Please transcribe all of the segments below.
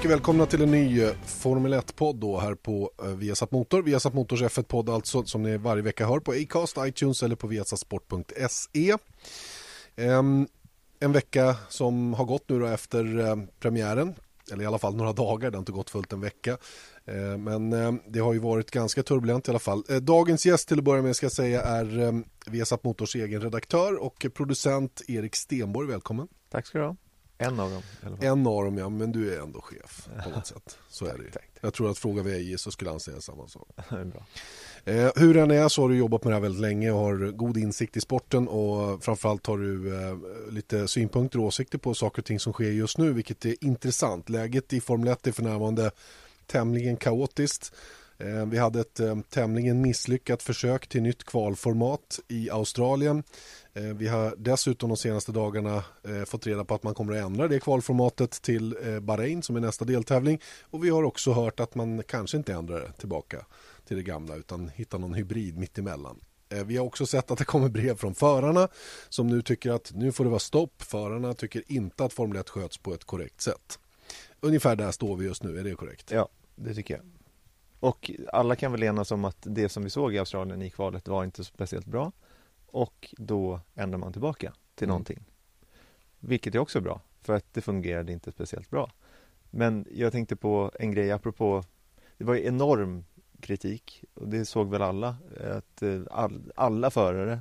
Mycket välkomna till en ny eh, Formel 1-podd då här på eh, Viasat Motor. Viasat Motors F1-podd alltså som ni varje vecka hör på Acast, iTunes eller på viasatsport.se. Ehm, en vecka som har gått nu då efter eh, premiären, eller i alla fall några dagar, det har inte gått fullt en vecka. Men ehm, det har ju varit ganska turbulent i alla fall. Dagens gäst till att börja med ska jag säga är ehm, Viasat Motors egen redaktör och producent Erik Stenborg. Välkommen. Tack ska du ha. En av dem. En av dem ja, men du är ändå chef på något sätt. Så är det ju. Jag tror att frågar vi Eje så skulle han säga samma sak. Bra. Eh, hur den är så har du jobbat med det här väldigt länge och har god insikt i sporten och framförallt har du eh, lite synpunkter och åsikter på saker och ting som sker just nu vilket är intressant. Läget i Formel 1 är för närvarande tämligen kaotiskt. Eh, vi hade ett eh, tämligen misslyckat försök till nytt kvalformat i Australien. Eh, vi har dessutom de senaste dagarna eh, fått reda på att man kommer att ändra det kvalformatet till eh, Bahrain som är nästa deltävling. Och vi har också hört att man kanske inte ändrar det tillbaka till det gamla utan hittar någon hybrid mittemellan. Vi har också sett att det kommer brev från förarna som nu tycker att nu får det vara stopp. Förarna tycker inte att Formel 1 sköts på ett korrekt sätt. Ungefär där står vi just nu, är det korrekt? Ja, det tycker jag. Och alla kan väl enas om att det som vi såg i Australien i kvalet var inte speciellt bra. Och då ändrar man tillbaka till Mm. någonting. Vilket är också bra, för att det fungerade inte speciellt bra. Men jag tänkte på en grej apropå, det var ju enorm kritik och det såg väl alla, att eh, all, alla förare,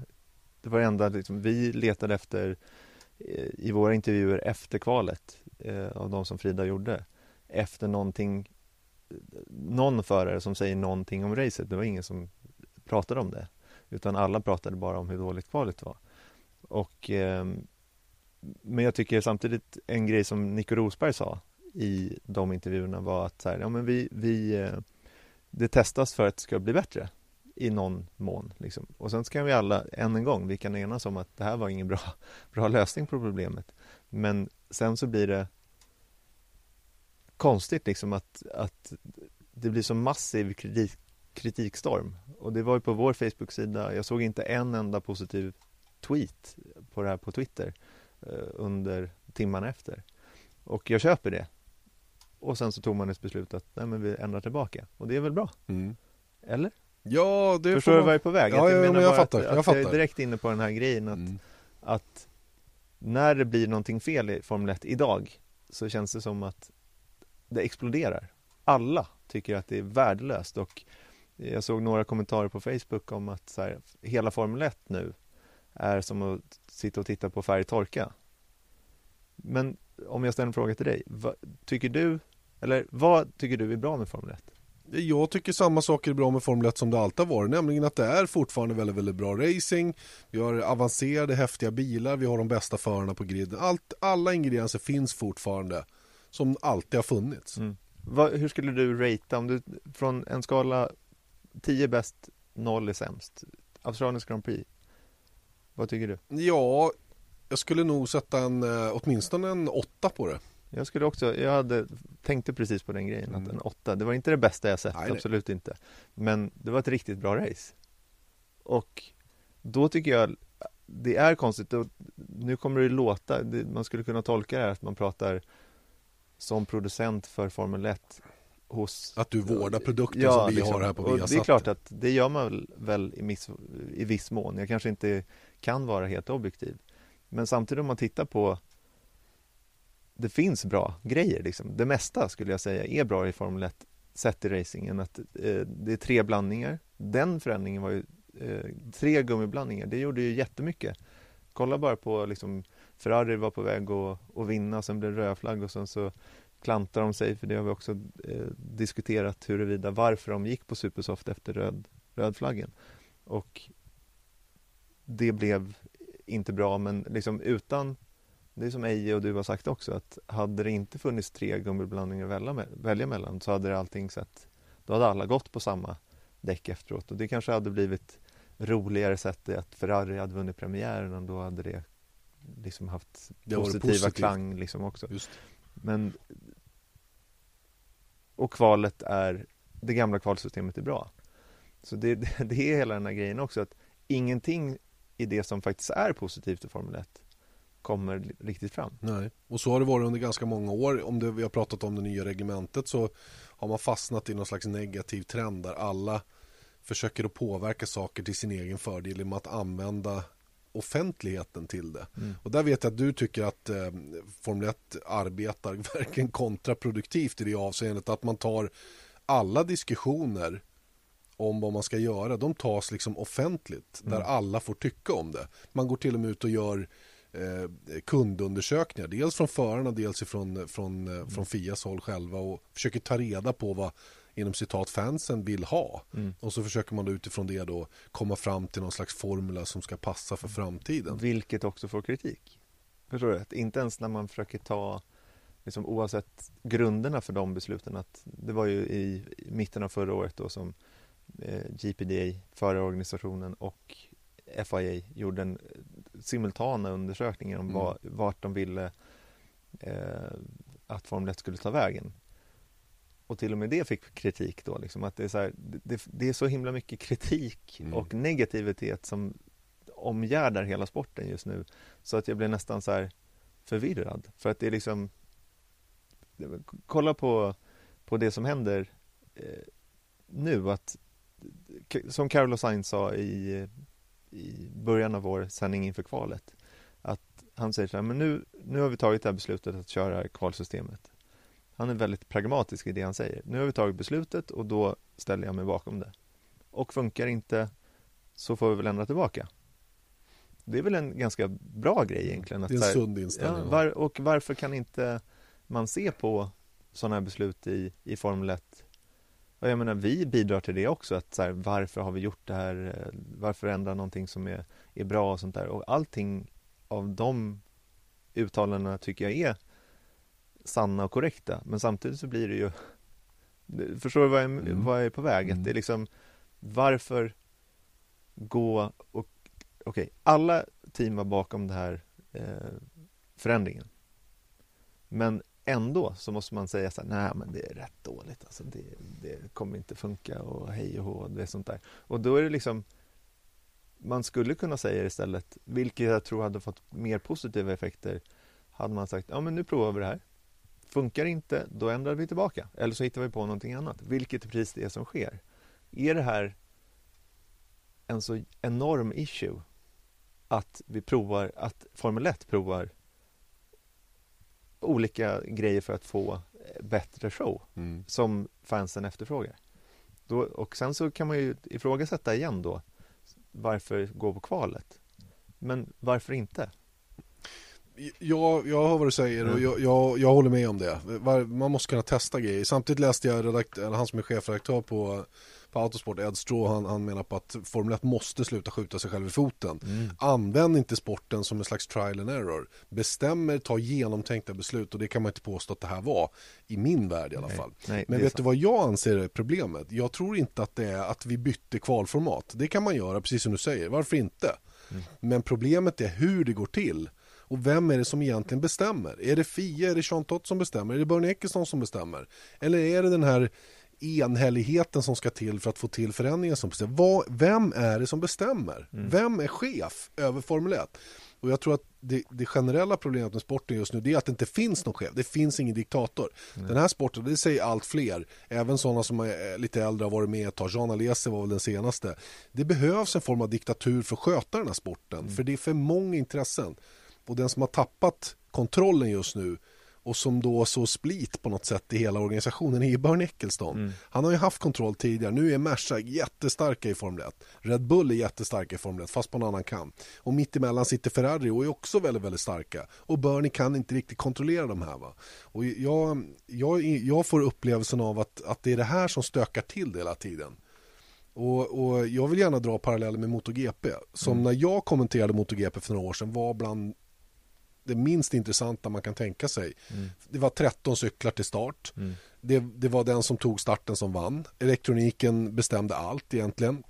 det var det enda liksom, vi letade efter eh, i våra intervjuer efter kvalet eh, av de som Frida gjorde, efter någonting någon förare som säger någonting om racet. Det var ingen som pratade om det. Utan alla pratade bara om hur dåligt kvalet var. Och, eh, men jag tycker samtidigt en grej som Nico Rosberg sa i de intervjuerna var att så här, ja, men vi, vi, eh, det testas för att det ska bli bättre i någon mån. Liksom. Och sen ska vi alla, än en gång, vi kan enas om att det här var ingen bra, bra lösning på problemet. Men sen så blir det konstigt liksom att, att det blir så massiv kritik, kritikstorm. Och det var ju på vår Facebook-sida, jag såg inte en enda positiv tweet på det här på Twitter eh, under timmarna efter. Och jag köper det. Och sen så tog man ett beslut att nej, men vi ändrar tillbaka. Och det är väl bra? Mm. Eller? Ja, det Förstår du vad jag är på väg? Ja, Att ja, men menar jag bara fattar, Att, jag att jag är fattar. direkt inne på den här grejen att, Mm. att när det blir någonting fel i Formel 1 idag så känns det som att det exploderar. Alla tycker att det är värdelöst och jag såg några kommentarer på Facebook om att så här, hela Formel 1 nu är som att sitta och titta på färg torka. Men om jag ställer en fråga till dig, vad, tycker du, eller vad tycker du är bra med Formel 1? Jag tycker samma saker är bra med Formel 1 som det alltid har varit, nämligen att det är fortfarande väldigt, väldigt bra racing. Vi har avancerade, häftiga bilar, vi har de bästa förarna på griden. Allt, alla ingredienser finns fortfarande som alltid har funnits. Mm. Vad, hur skulle du ratea om du från en skala 10 bäst, 0 är sämst? Australiens Grand Prix. Vad tycker du? Ja, jag skulle nog sätta en, eh, åtminstone en åtta på det. Jag skulle också, jag hade, tänkte precis på den grejen, Mm. att en 8, det var inte det bästa jag sett, Nej, nej. absolut inte. Men det var ett riktigt bra race. Och då tycker jag det är konstigt, nu kommer det låta, man skulle kunna tolka det här att man pratar som producent för Formel 1 hos Att du vårdar produkten Ja, som vi liksom. har här på Viasat. Det är klart att det gör man väl, väl i, miss, i viss mån. Jag kanske inte kan vara helt objektiv. Men samtidigt om man tittar på det finns bra grejer. Liksom. Det mesta skulle jag säga är bra i Formel 1 sett i racingen. Att, eh, det är tre blandningar. Den förändringen var ju eh, tre gummiblandningar. Det gjorde ju jättemycket. Kolla bara på liksom, Ferrari var på väg att, att vinna, sen blev det röd flagg och sen så klantar de sig, för det har vi också eh, diskuterat huruvida varför de gick på Supersoft efter röd, rödflaggen. Och det blev inte bra men liksom utan det är som Eje och du har sagt också att hade det inte funnits tre gummiblandningar att välja, välja mellan så hade allting sett då hade alla gått på samma däck efteråt och det kanske hade blivit roligare sett att Ferrari hade vunnit premiären och då hade det liksom haft det positiva positivt. klang liksom också. Just. Men och kvalet är det gamla kvalsystemet är bra. Så det, det är hela den här grejen också att ingenting i det som faktiskt är positivt i Formel 1 kommer riktigt fram. Nej, och så har det varit under ganska många år. Om det, vi har pratat om det nya reglementet så har man fastnat i någon slags negativ trend där alla försöker att påverka saker till sin egen fördel genom att använda offentligheten till det. Mm. Och där vet jag att du tycker att eh, Formel 1 arbetar verkligen kontraproduktivt i det avseendet att man tar alla diskussioner om vad man ska göra, de tas liksom offentligt mm. där alla får tycka om det. Man går till och med ut och gör eh, kundundersökningar, dels från förarna, dels från, från, eh, mm. från Fias håll själva och försöker ta reda på vad inom citat fansen vill ha. Mm. Och så försöker man då utifrån det då komma fram till någon slags formula som ska passa för framtiden. Vilket också får kritik. Förstår du? Att inte ens när man försöker ta liksom oavsett grunderna för de besluten att det var ju i mitten av förra året då som eh, GPDA, förarorganisationen och FIA gjorde en simultana undersökningar om mm. vart de ville eh, att Formel 1 skulle ta vägen. Och till och med det fick kritik då, liksom, att det är, så här, det, det, är så himla mycket kritik mm. och negativitet som omgärdar hela sporten just nu. Så att jag blir nästan så här förvirrad. För att det är liksom Kolla på, på det som händer eh, nu att som Carlos Sainz sa i, i början av vår sändning inför kvalet att han säger så här, men nu, nu har vi tagit det här beslutet att köra kvalsystemet. Han är väldigt pragmatisk i det han säger. Nu har vi tagit beslutet och då ställer jag mig bakom det. Och funkar inte så får vi väl ändra tillbaka. Det är väl en ganska bra grej egentligen. Att, det är en sund inställning. Ja, var, och varför kan inte man se på sådana här beslut i, i Formel 1 och jag menar, vi bidrar till det också, att så här, varför har vi gjort det här? Varför ändra någonting som är, är bra och sånt där? Och allting av de uttalandena tycker jag är sanna och korrekta, men samtidigt så blir det ju Förstår du vad jag, mm. vad jag är på väg? Mm. Det är liksom Varför gå och Okej, okay, alla team var bakom den här eh, förändringen Men ändå så måste man säga så här, nej men det är rätt dåligt alltså, det, det kommer inte funka och hej och hå, det är sånt där. Och då är det liksom man skulle kunna säga istället, vilket jag tror hade fått mer positiva effekter, hade man sagt, ja men nu provar vi det här. Funkar inte, då ändrar vi tillbaka. Eller så hittar vi på någonting annat, vilket är precis det som sker. Är det här en så enorm issue att vi provar, att Formel 1 provar olika grejer för att få bättre show mm. som fansen efterfrågar. Då, och sen så kan man ju ifrågasätta igen då varför gå på kvalet? Men varför inte? Ja, jag hör vad du säger och mm. jag, jag, jag, håller med om det. Man måste kunna testa grejer. Samtidigt läste jag redaktör, han som är chefredaktör på på Autosport, Ed Straw, han, han menar på att Formel 1 måste sluta skjuta sig själv i foten. Mm. Använd inte sporten som en slags trial and error. Bestämmer, ta genomtänkta beslut och det kan man inte påstå att det här var i min värld i alla fall. Nej, Men vet sant. du vad jag anser är problemet? Jag tror inte att det är att vi bytte kvalformat. Det kan man göra, precis som du säger. Varför inte? Mm. Men problemet är hur det går till. Och vem är det som egentligen bestämmer? Är det Fia, är det Jean Tott som bestämmer? Är det Bernie Ecclestone som bestämmer? Eller är det den här enhälligheten som ska till för att få till förändringar som bestämmer. Vad, vem är det som bestämmer? Mm. Vem är chef över Formel 1? Och jag tror att det, det, generella problemet med sporten just nu det är att det inte finns någon chef. Det finns ingen diktator. Mm. Den här sporten, det säger allt fler. Även sådana som är lite äldre har varit med ett tag. Jean Alesi var väl den senaste. Det behövs en form av diktatur för att sköta den här sporten. Mm. För det är för många intressen. Och den som har tappat kontrollen just nu och som då så split på något sätt i hela organisationen är Björn Ecclestone. Mm. Han har ju haft kontroll tidigare, nu är Merca jättestarka i Formel 1. Red Bull är jättestarka i Formel 1 fast på en annan kam. Och mitt emellan sitter Ferrari och är också väldigt, väldigt starka. Och Bernie kan inte riktigt kontrollera de här va. Och jag, jag, jag får upplevelsen av att, att det är det här som stökar till det hela tiden. Och, och jag vill gärna dra paralleller med MotoGP. Som Mm. när jag kommenterade MotoGP för några år sedan var bland det minst intressanta man kan tänka sig. Mm. Det var 13 cyklar till start. Mm. Det, det var den som tog starten som vann. Elektroniken bestämde allt egentligen.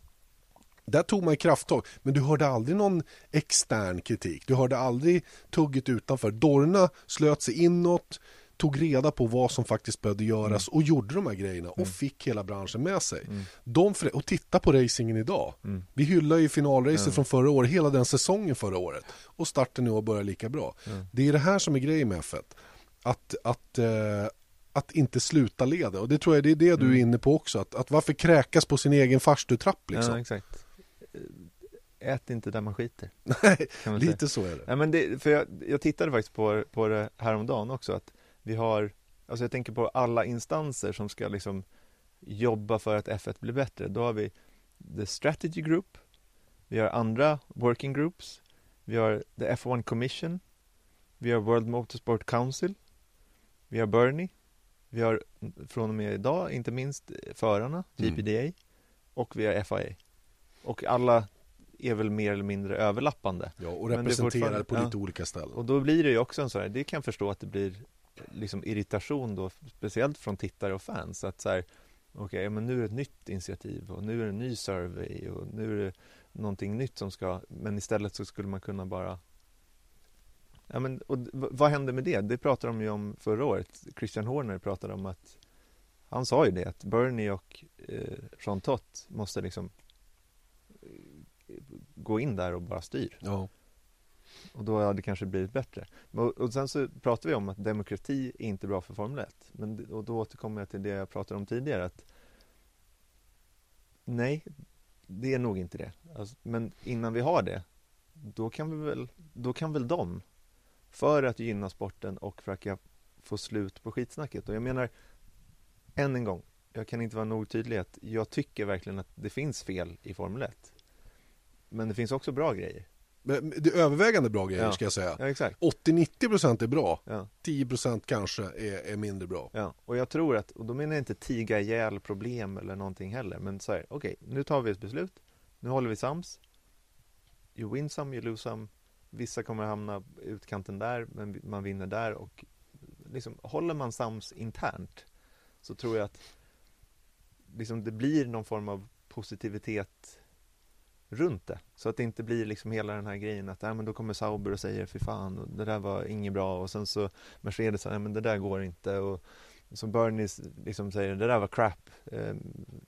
Där tog man i krafttag, men du hörde aldrig någon extern kritik. Du hörde aldrig tugget utanför. Dorna slöt sig inåt, tog reda på vad som faktiskt behövde göras och gjorde de här grejerna och fick hela branschen med sig. De frä- och titta på racingen idag. Vi hyllar ju finalracet från förra året, hela den säsongen förra året. Och starten nu har börjat lika bra. Det är det här som är grejen med F1. Att, att, eh, att inte sluta leda. Och det tror jag det är det du är inne på också. Att, att varför kräkas på sin egen farstutrapp liksom. Ja, exakt. Ät inte där man skiter. Nej, man säga. lite så är det. Ja, men det, för jag, jag tittade faktiskt på, på det häromdagen också att vi har, alltså jag tänker på alla instanser som ska liksom jobba för att F1 blir bättre. Då har vi The Strategy Group, vi har andra working groups, vi har The F1 Commission, vi har World Motorsport Council, vi har Bernie, vi har från och med idag inte minst förarna, Mm. GPDA, och vi har FIA. Och alla är väl mer eller mindre överlappande. Ja, och representerar på ja. lite olika ställen. Och då blir det ju också en sån här, det kan jag förstå att det blir liksom irritation då, speciellt från tittare och fans. Att så här, okay, men nu är det ett nytt initiativ och nu är det en ny survey och nu är det någonting nytt som ska, men istället så skulle man kunna bara Ja, men, och vad hände med det? Det pratade de ju om förra året. Christian Horner pratade om att han sa ju det att Bernie och eh, Jean Tott måste liksom eh, gå in där och bara styr. Ja. Och då hade det kanske blivit bättre. Och, och sen så pratar vi om att demokrati är inte bra för Formel 1. Men, och då återkommer jag till det jag pratade om tidigare. Att nej, det är nog inte det. Alltså, men innan vi har det, då kan, vi väl, då kan väl de, för att gynna sporten och för att få slut på skitsnacket. Och jag menar, än en gång, jag kan inte vara nog tydlig att jag tycker verkligen att det finns fel i Formel 1. Men det finns också bra grejer. Men det är övervägande bra grejer Ja. ska jag säga. Ja, exakt. 80-90% är bra. Ja. 10% kanske är, är mindre bra. Ja, och jag tror att, och då menar jag inte tiga ihjäl problem eller någonting heller, men så här, okej, nu tar vi ett beslut, nu håller vi sams, you win some, you lose some, vissa kommer hamna utkanten där, men man vinner där och liksom, håller man sams internt så tror jag att liksom, det blir någon form av positivitet runt det. Så att det inte blir liksom hela den här grejen att äh, men då kommer Sauber och säger fy fan, och det där var inget bra och sen så Mercedes säger men det där går inte och så Bernie liksom säger det där var crap. Eh,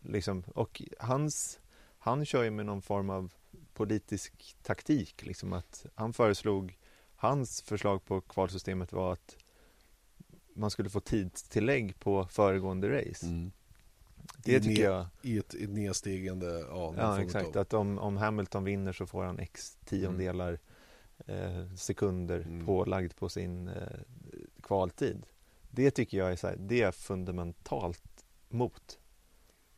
liksom. Och hans, han kör ju med någon form av politisk taktik. Liksom att han föreslog, hans förslag på kvalsystemet var att man skulle få tidstillägg på föregående race. Mm. Det tycker jag I ett, ett nedstigande, ja, Ja, exakt. Att om, om Hamilton vinner så får han x tiondelar eh, sekunder Mm. pålagd på sin eh, kvaltid. Det tycker jag är, så här, det är fundamentalt mot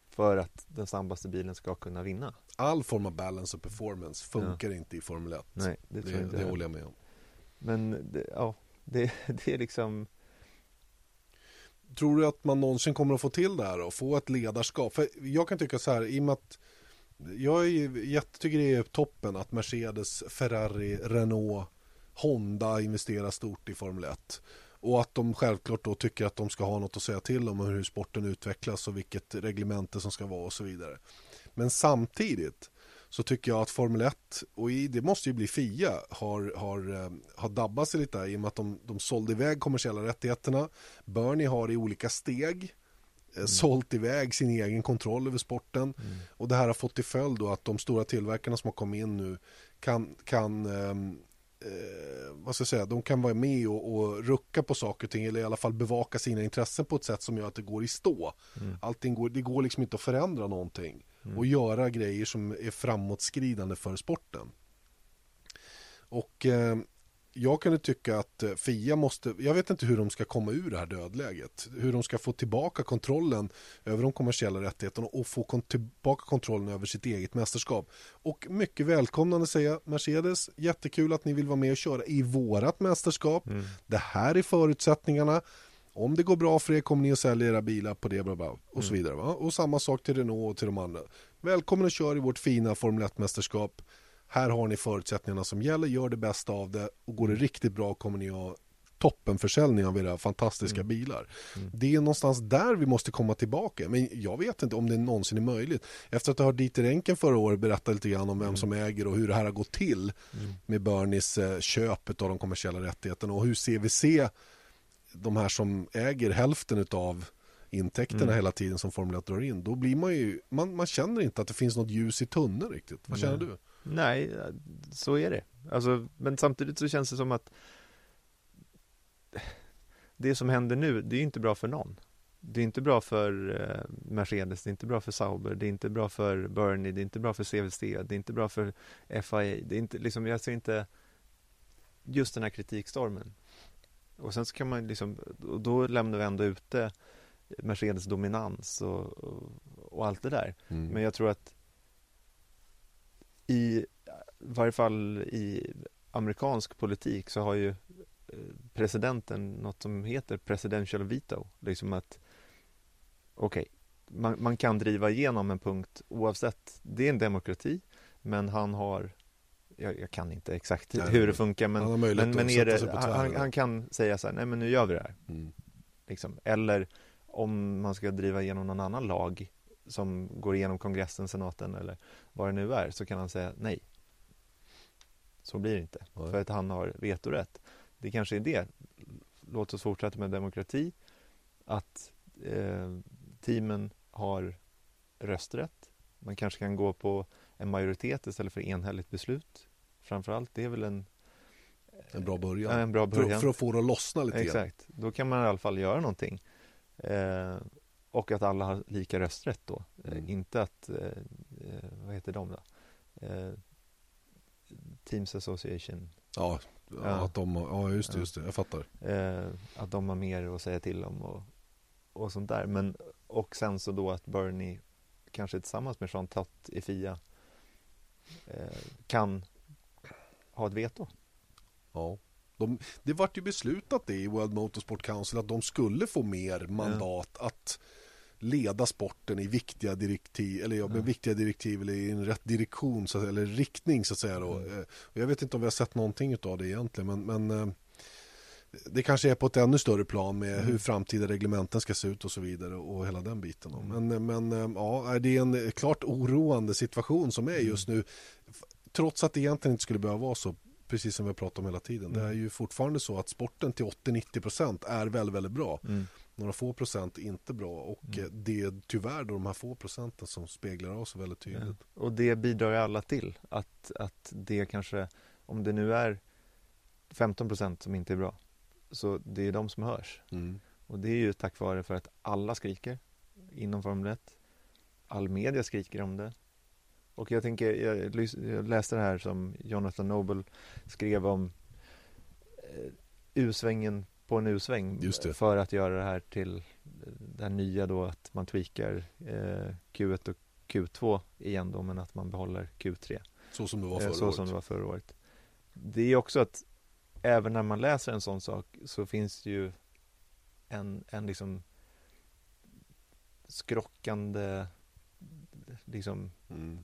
för att den snabbaste bilen ska kunna vinna. All form av balance och performance funkar inte i Formel 1. Nej, det tror det, jag inte det håller jag med om. Men det, ja, det, det är liksom Tror du att man någonsin kommer att få till det här och få ett ledarskap? För jag kan tycka så här, i och med att jag är ju tycker det är toppen att Mercedes, Ferrari, Renault, Honda investerar stort i Formel 1. Och att de självklart då tycker att de ska ha något att säga till om hur sporten utvecklas och vilket reglemente som ska vara och så vidare. Men samtidigt så tycker jag att Formel 1, och i, det måste ju bli FIA, har, har, eh, har dabbat sig lite i och med att de, de sålde iväg kommersiella rättigheterna. Bernie har i olika steg eh, sålt iväg sin egen kontroll över sporten. Och det här har fått till följd då att de stora tillverkarna som har kommit in nu kan, kan ehm, eh, vad ska jag säga, de kan vara med och, och rucka på saker och ting eller i alla fall bevaka sina intressen på ett sätt som gör att det går i stå. Allting går, det går liksom inte att förändra någonting och göra grejer som är framåtskridande för sporten. Och eh, jag kunde tycka att eh, Fia måste, jag vet inte hur de ska komma ur det här dödläget. Hur de ska få tillbaka kontrollen över de kommersiella rättigheterna och få kon- tillbaka kontrollen över sitt eget mästerskap. Och mycket välkomnande säga Mercedes, jättekul att ni vill vara med och köra i vårat mästerskap. Det här är förutsättningarna. Om det går bra för er kommer ni att sälja era bilar på det bla bla, och så Mm. vidare. Va? Och samma sak till Renault och till de andra. Välkommen att köra i vårt fina Formel 1-mästerskap. Här har ni förutsättningarna som gäller, gör det bästa av det och går det riktigt bra kommer ni ha toppenförsäljning av era fantastiska Mm. bilar. Mm. Det är någonstans där vi måste komma tillbaka. Men jag vet inte om det någonsin är möjligt. Efter att ha hört Dieter Enken förra året berätta lite grann om vem Mm. som äger och hur det här har gått till Mm. med Bernies eh, köp av de kommersiella rättigheterna och hur CVC, de här som äger hälften av intäkterna Mm. hela tiden som Formel 1 drar in, då blir man ju, man, man känner inte att det finns något ljus i tunneln riktigt. Vad känner du? Nej, så är det. Alltså, men samtidigt så känns det som att det som händer nu, det är inte bra för någon. Det är inte bra för eh, Mercedes, det är inte bra för Sauber, det är inte bra för Bernie, det är inte bra för CVC, det är inte bra för FIA. Det är inte, liksom, jag ser inte just den här kritikstormen. Och sen så kan man liksom, och då lämnar vi ändå ute Mercedes dominans och, och, och allt det där. Mm. Men jag tror att i varje fall i amerikansk politik så har ju eh, presidenten något som heter presidential veto. Liksom att okej, man, man kan driva igenom en punkt oavsett. Det är en demokrati, men han har jag, jag kan inte exakt Nej, hur det funkar men, han men, men är det, han, han kan säga så här, nej men nu gör vi det här. Mm. Liksom. Eller om man ska driva igenom någon annan lag som går igenom kongressen, senaten eller vad det nu är så kan han säga nej. Så blir det inte. Nej. För att han har vetorätt. Det kanske är det. Låt oss fortsätta med demokrati. Att eh, teamen har rösträtt. Man kanske kan gå på en majoritet istället för enhälligt beslut. Framförallt, det är väl en, En bra början. ja, en bra För, början. för att få det att lossna lite grann. Exakt, då kan man i alla fall göra någonting. Eh, och att alla har lika rösträtt då. Eh, Mm. inte att, eh, eh, vad heter de då? Teams Association. Ja, ja, Ja. Att de, ja just det, Ja. just det, jag fattar. Att de har mer att säga till om och, och sånt där. Men, och sen så då att Bernie, kanske tillsammans med Jean Tott i FIA, kan ha ett veto. Ja. De, det vart ju beslutat det i World Motorsport Council att de skulle få mer mandat att leda sporten i viktiga direktiv eller ja, med Ja. viktiga direktiv eller i en rätt direktion så, eller riktning så att säga då. Mm. Eh, och Jag vet inte om vi har sett någonting av det egentligen men, men eh, det kanske är på ett ännu större plan med Mm. hur framtida reglementen ska se ut och så vidare och hela den biten. Mm. Men, men eh, ja, det är en klart oroande situation som är just nu F- trots att det egentligen inte skulle behöva vara så precis som vi har pratat om hela tiden. Det är Mm. ju fortfarande så att sporten till 80-90% är väldigt, väldigt bra. Mm. Några få procent är inte bra och Mm. eh, det är tyvärr då de här få procenten som speglar av sig väldigt tydligt. Ja. Och det bidrar ju alla till att, att det kanske, om det nu är 15% som inte är bra, så det är de som hörs. Mm. Och det är ju tack vare för att alla skriker inom Formel 1. All media skriker om det. Och jag tänker, jag, jag läste det här som Jonathan Noble skrev om eh, U-svängen på en U-sväng för att göra det här till eh, det här nya då att man tweakar eh, Q1 och Q2 igen då men att man behåller Q3 Så som det var eh, förra så året. som det var förra året. Det är också att även när man läser en sån sak så finns det ju en, en liksom skrockande liksom Mm.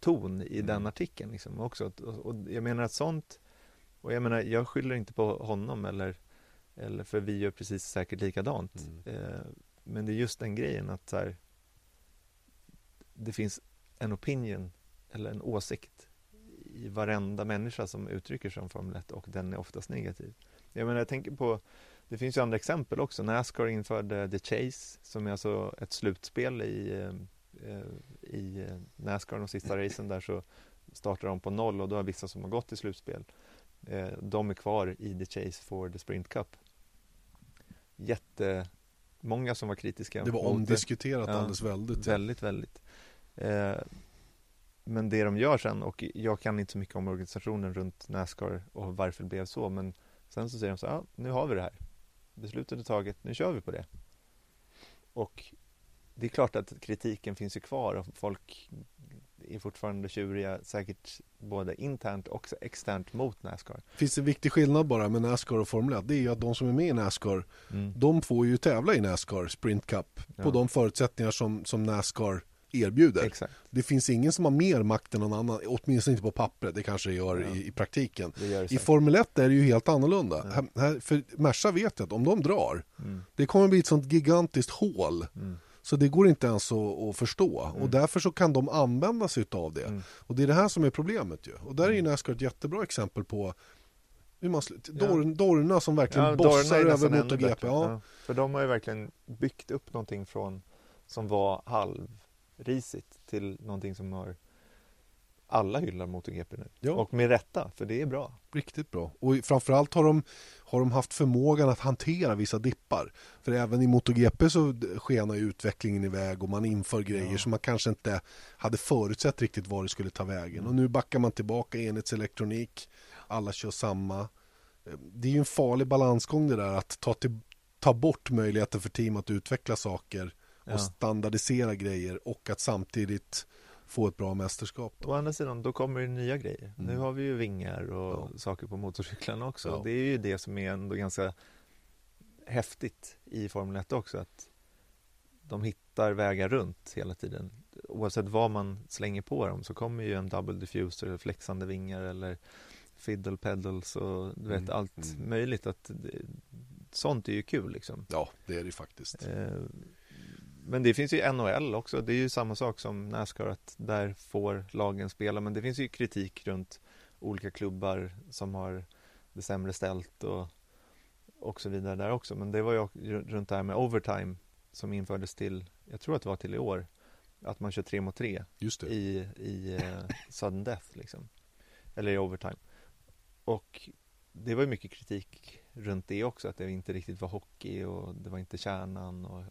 ton i Mm. den artikeln liksom också. Och, och jag menar att sånt och jag menar, jag skyller inte på honom eller, eller för vi gör precis säkert likadant. Mm. Eh, men det är just den grejen att så här, det finns en opinion eller en åsikt i varenda människa som uttrycker sig om Formel 1 och den är oftast negativ. Jag menar, jag tänker på, det finns ju andra exempel också. Nascar införde The Chase som är alltså ett slutspel i, eh, i Nascar de sista racen där så startar de på noll och då har vissa som har gått till slutspel eh, de är kvar i The Chase for the Sprint Cup. Jättemånga som var kritiska Det var omdiskuterat Ja, alldeles väldigt. Väldigt, väldigt. Eh, men det de gör sen, och jag kan inte så mycket om organisationen runt Nascar och varför det blev så, men sen så säger de så här, ja, nu har vi det här. Beslutet är taget, nu kör vi på det. Och det är klart att kritiken finns ju kvar och folk är fortfarande tjuriga säkert både internt och externt mot Nascar. Finns det en viktig skillnad bara med Nascar och Formel 1? Det är ju att de som är med i Nascar, Mm. de får ju tävla i Nascar Sprint Cup Ja. på de förutsättningar som, som Nascar erbjuder. Exakt, Det finns ingen som har mer makt än någon annan, åtminstone inte på pappret, det kanske det gör Ja. i, i praktiken. I. Formel 1 är det ju helt annorlunda. Ja. Här, här, för Merca vet jag att om de drar, Mm. det kommer bli ett sånt gigantiskt hål. Mm. Så det går inte ens att, att förstå. Mm. Och därför så kan de använda sig av det. Mm. Och det är det här som är problemet ju. Och där är ju Nascar ett jättebra exempel på hur man, Dor, Dorna som verkligen Ja, bossar över MotoGP. Ja. Ja, för de har ju verkligen byggt upp någonting från som var halvrisigt till någonting som har alla hyllar MotoGP nu. Ja. Och med rätta, för det är bra. Riktigt bra. Och framförallt har de, har de haft förmågan att hantera vissa dippar. För även i MotoGP så skenar utvecklingen iväg och man inför grejer Ja. som man kanske inte hade förutsett riktigt var det skulle ta vägen. Mm. Och nu backar man tillbaka enhetselektronik. Alla kör samma. Eh, Det är ju en farlig balansgång det där att ta, till, ta bort möjligheten för team att utveckla saker och Ja. standardisera grejer och att samtidigt få ett bra mästerskap. Då. Å andra sidan, då kommer det nya grejer. Mm. Nu har vi ju vingar och Ja. saker på motorcyklarna också. Ja. Det är ju det som är ändå ganska häftigt i Formel 1 också. Att de hittar vägar runt hela tiden. Oavsett vad man slänger på dem så kommer ju en double diffuser eller flexande vingar eller fiddle pedals och du vet Mm, allt mm. möjligt. Att sånt är ju kul liksom. Ja, det är det ju faktiskt. Eh, Men det finns ju NHL också, det är ju samma sak som Nascar att där får lagen spela. Men det finns ju kritik runt olika klubbar som har det sämre ställt och, och så vidare där också. Men det var ju runt det här med overtime som infördes till, jag tror att det var till i år att man kör tre mot tre i, i eh, sudden death liksom. Eller i overtime. Och det var ju mycket kritik runt det också att det inte riktigt var hockey och det var inte kärnan och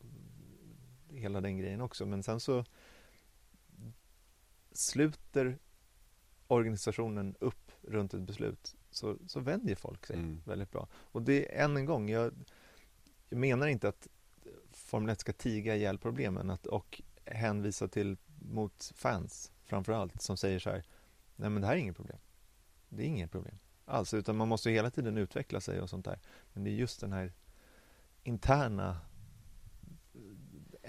hela den grejen också men sen så sluter organisationen upp runt ett beslut så, så vänjer folk sig Mm. väldigt bra. Och det än en gång jag, jag menar inte att Formel 1 ska tiga ihjäl problemen att, och hänvisa till mot fans framförallt som säger så här nej men det här är inget problem. Det är inget problem alls. Utan man måste hela tiden utveckla sig och sånt där. Men det är just den här interna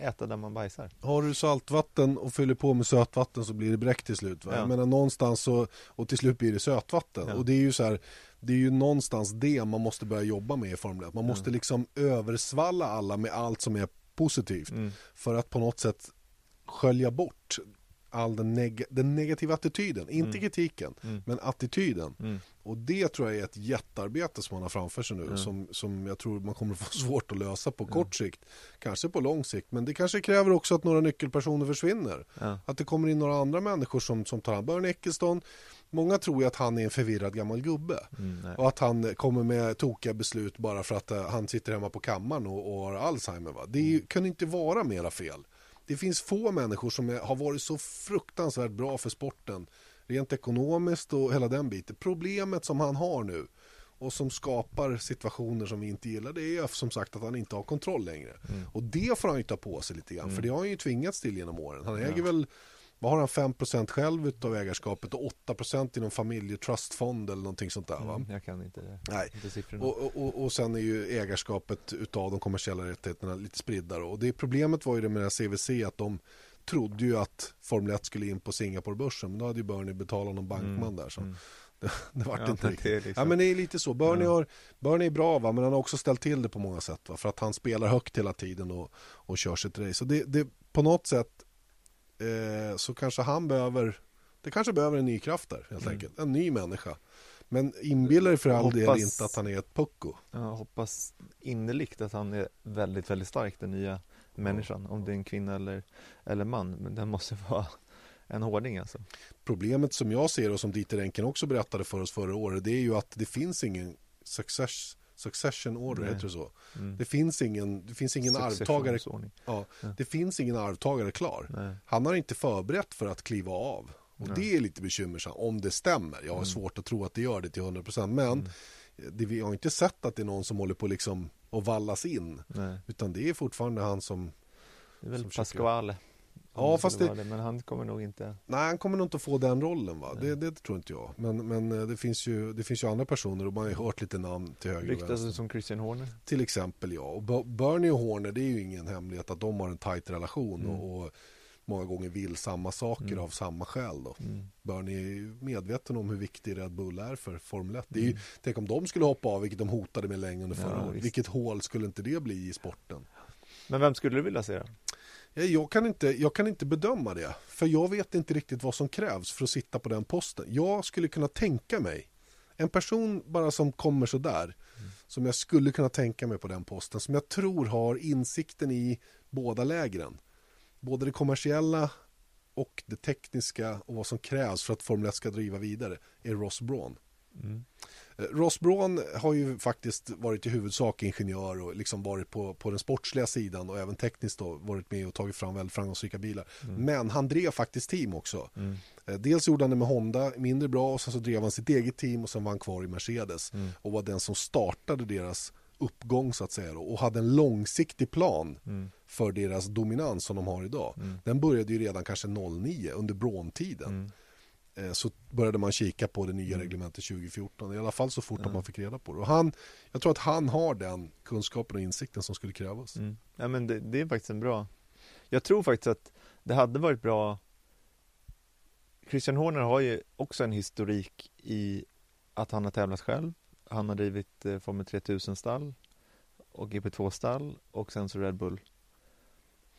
äta där man bajsar Har du saltvatten och fyller på med sötvatten så blir det bräck till slut. Va? Ja. Jag menar någonstans så, och till slut blir det sötvatten. Ja. Och det är ju så här, det är ju någonstans det man måste börja jobba med i Formel 1. Man måste liksom översvalla alla med allt som är positivt. mm. För att på något sätt skölja bort all den, neg- den negativa attityden. Inte Mm. kritiken, Mm. men attityden. Mm. Och det tror jag är ett jättearbete som man har framför sig nu. Ja. Som, som jag tror man kommer få svårt att lösa på Ja. kort sikt. Kanske på lång sikt. Men det kanske kräver också att några nyckelpersoner försvinner. Ja. Att det kommer in några andra människor som, som tar hand Börne Eccleston. Många tror ju att han är en förvirrad gammal gubbe. Mm. Och att han kommer med tokiga beslut bara för att eh, han sitter hemma på kammaren och, och har Alzheimer. Va? Det Mm. kan inte vara mera fel. Det finns få människor som är, har varit så fruktansvärt bra för sporten. Rent ekonomiskt och hela den biten. Problemet som han har nu och som skapar situationer som vi inte gillar det är som sagt att han inte har kontroll längre. Mm. Och det får han ju ta på sig lite grann. Mm. För det har han ju tvingats till genom åren. Han Ja. äger väl vad har han 5% själv utav ägarskapet och 8% i någon familjetrustfond eller någonting sånt där va? Mm, jag kan inte det. Nej. Inte. Och, och, och, och sen är ju ägarskapet utav de kommersiella rättigheterna lite spridda då. Och det problemet var ju det med CVC att de trodde ju att Formel 1 skulle in på Singaporebörsen men då hade ju Bernie betalat någon bankman Mm, där så mm. det, det vart Ja, inte riktigt. liksom- Ja men det är lite så. Bernie, har, Bernie är bra va men han har också ställt till det på många sätt va för att han spelar högt hela tiden och, och kör sitt race. Så det, det på något sätt eh, så kanske han behöver det kanske behöver en ny kraft där helt Mm. enkelt. En ny människa. Men inbilla dig för all del Hoppas- inte att han är ett pucko. Jag hoppas innerligt att han är väldigt, väldigt stark, den nya människan. Om det är en kvinna eller, eller man. Men den måste vara en hårding alltså. Problemet som jag ser och som Dieter Enken också berättade för oss förra året det är ju att det finns ingen success, succession order, Nej. heter det så? Mm. Det finns ingen, det finns ingen arvtagare, ja, Ja. det finns ingen arvtagare klar. Nej. Han har inte förberett för att kliva av. Och Nej. det är lite bekymmersamt, om det stämmer. Jag har Mm. svårt att tro att det gör det till 100% men Mm. det, vi har inte sett att det är någon som håller på liksom att vallas in. Utan det är fortfarande han som Det är väl Pasquale Ja, fast det... det... Men han kommer nog inte... Nej, han kommer nog inte få den rollen va. Det, det, tror inte jag. Men, men eh, det, finns ju, det finns ju andra personer och man har ju hört lite namn till höger och vänster. som Christian Horner? Till exempel ja. Och Bernie och Horner, det är ju ingen hemlighet att de har en tajt relation mm. och, och, många gånger vill samma saker mm. av samma skäl då. Mm. Bernie är ju medveten om hur viktig Red Bull är för Formel 1. Det är ju, mm. Tänk om de skulle hoppa av, vilket de hotade med länge under förra ja, året. Vilket hål skulle inte det bli i sporten? Men vem skulle du vilja se då? Eh, jag kan, inte, jag kan inte bedöma det, för jag vet inte riktigt vad som krävs för att sitta på den posten. Jag skulle kunna tänka mig en person bara som kommer sådär, mm. som jag skulle kunna tänka mig på den posten, som jag tror har insikten i båda lägren. Både det kommersiella och det tekniska och vad som krävs för att Formel 1 ska driva vidare är Ross Braun. Mm. Eh, Ross Braun har ju faktiskt varit i huvudsak ingenjör och liksom varit på, på den sportsliga sidan och även tekniskt då varit med och tagit fram väldigt framgångsrika bilar. Mm. Men han drev faktiskt team också. Mm. Eh, dels gjorde han det med Honda, mindre bra och sen så drev han sitt eget team och sen var han kvar i Mercedes mm. och var den som startade deras uppgång så att säga då, och hade en långsiktig plan mm. för deras dominans som de har idag. Mm. Den började ju redan kanske 09 under Braun-tiden. Eh, så började man kika på det nya mm. reglementet 2014. I alla fall så fort mm. man fick reda på det. Och han, jag tror att han har den kunskapen och insikten som skulle krävas. Mm. Ja, men det, det, är faktiskt en bra... Jag tror faktiskt att det hade varit bra... Christian Horner har ju också en historik i att han har tävlat själv. Han har drivit eh, Formel 3000-stall och GP2-stall och sen så Red Bull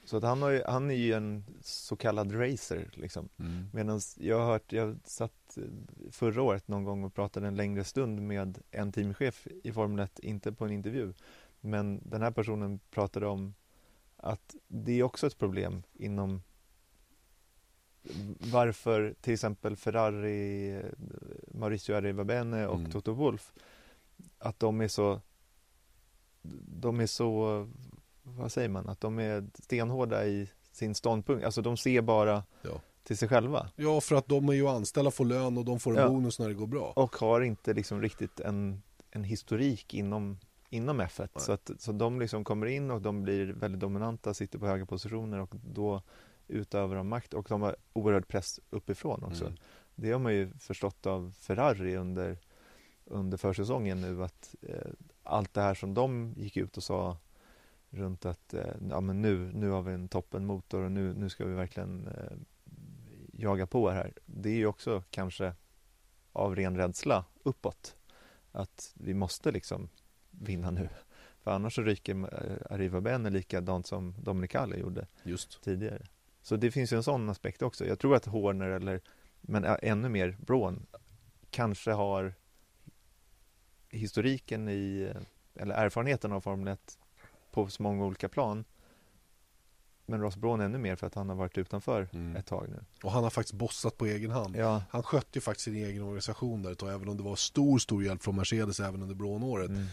så att han, har ju, han är ju en så kallad racer liksom. Mm. Medan jag har hört, jag satt förra året någon gång och pratade en längre stund med en teamchef i Formel 1, inte på en intervju. Men den här personen pratade om att det är också ett problem inom varför till exempel Ferrari, Mauricio Arrivabene och mm. Toto Wolff att de är så de är så vad säger man, att de är stenhårda i sin ståndpunkt. Alltså de ser bara ja. till sig själva. Ja, för att de är ju anställda, får lön och de får en ja. bonus när det går bra. Och har inte liksom riktigt en, en historik inom, inom F1. Så, att, så de liksom kommer in och de blir väldigt dominanta, sitter på höga positioner och då utövar de makt och de har oerhörd press uppifrån också. Mm. Det har man ju förstått av Ferrari under, under försäsongen nu att eh, allt det här som de gick ut och sa runt att eh, ja, men nu, nu har vi en toppenmotor och nu, nu ska vi verkligen eh, jaga på här. Det är ju också kanske av ren rädsla uppåt. Att vi måste liksom vinna nu. För annars så ryker eh, Arriva Bene likadant som Dominicale gjorde Just. tidigare. Så det finns ju en sån aspekt också. Jag tror att Horner eller, men ännu mer Braun, kanske har historiken i, eller erfarenheten av Formel 1 på så många olika plan. Men Ross Braun ännu mer för att han har varit utanför mm. ett tag nu. Och han har faktiskt bossat på egen hand. Ja. Han skötte ju faktiskt sin egen organisation där ett tag, även om det var stor, stor hjälp från Mercedes även under Braun-året. Mm.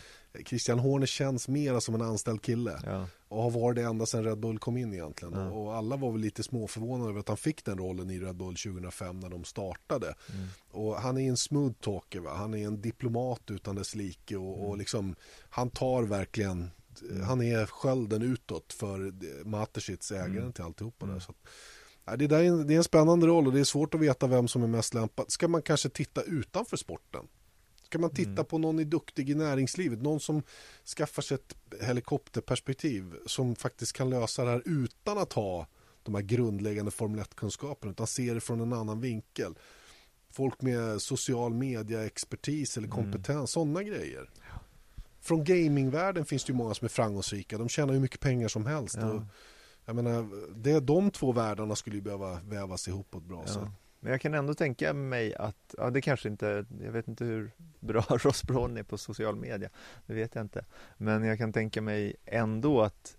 Christian Horner känns mera som en anställd kille ja. och har varit det ända sedan Red Bull kom in egentligen. Ja. Och alla var väl lite småförvånade över att han fick den rollen i Red Bull 2005 när de startade. Mm. Och han är en smooth talker, va? han är en diplomat utan dess like och, mm. och liksom, han tar verkligen han är skölden utåt för Mateschitz, ägaren mm. till alltihopa där. Mm. Så att, det, där är en, det är en spännande roll och det är svårt att veta vem som är mest lämpad. Ska man kanske titta utanför sporten? Ska man titta mm. på någon är duktig i näringslivet? Någon som skaffar sig ett helikopterperspektiv som faktiskt kan lösa det här utan att ha de här grundläggande Formel 1-kunskaperna utan ser det från en annan vinkel. Folk med social media-expertis eller mm. kompetens, mm. sådana grejer från gamingvärlden finns det ju många som är framgångsrika. De tjänar ju mycket pengar som helst. Ja. Och, jag menar, det, de två världarna skulle ju behöva vävas ihop på ett bra ja. sätt. Men jag kan ändå tänka mig att, ja det kanske inte, jag vet inte hur bra Ross Braun är på social media, det vet jag inte. Men jag kan tänka mig ändå att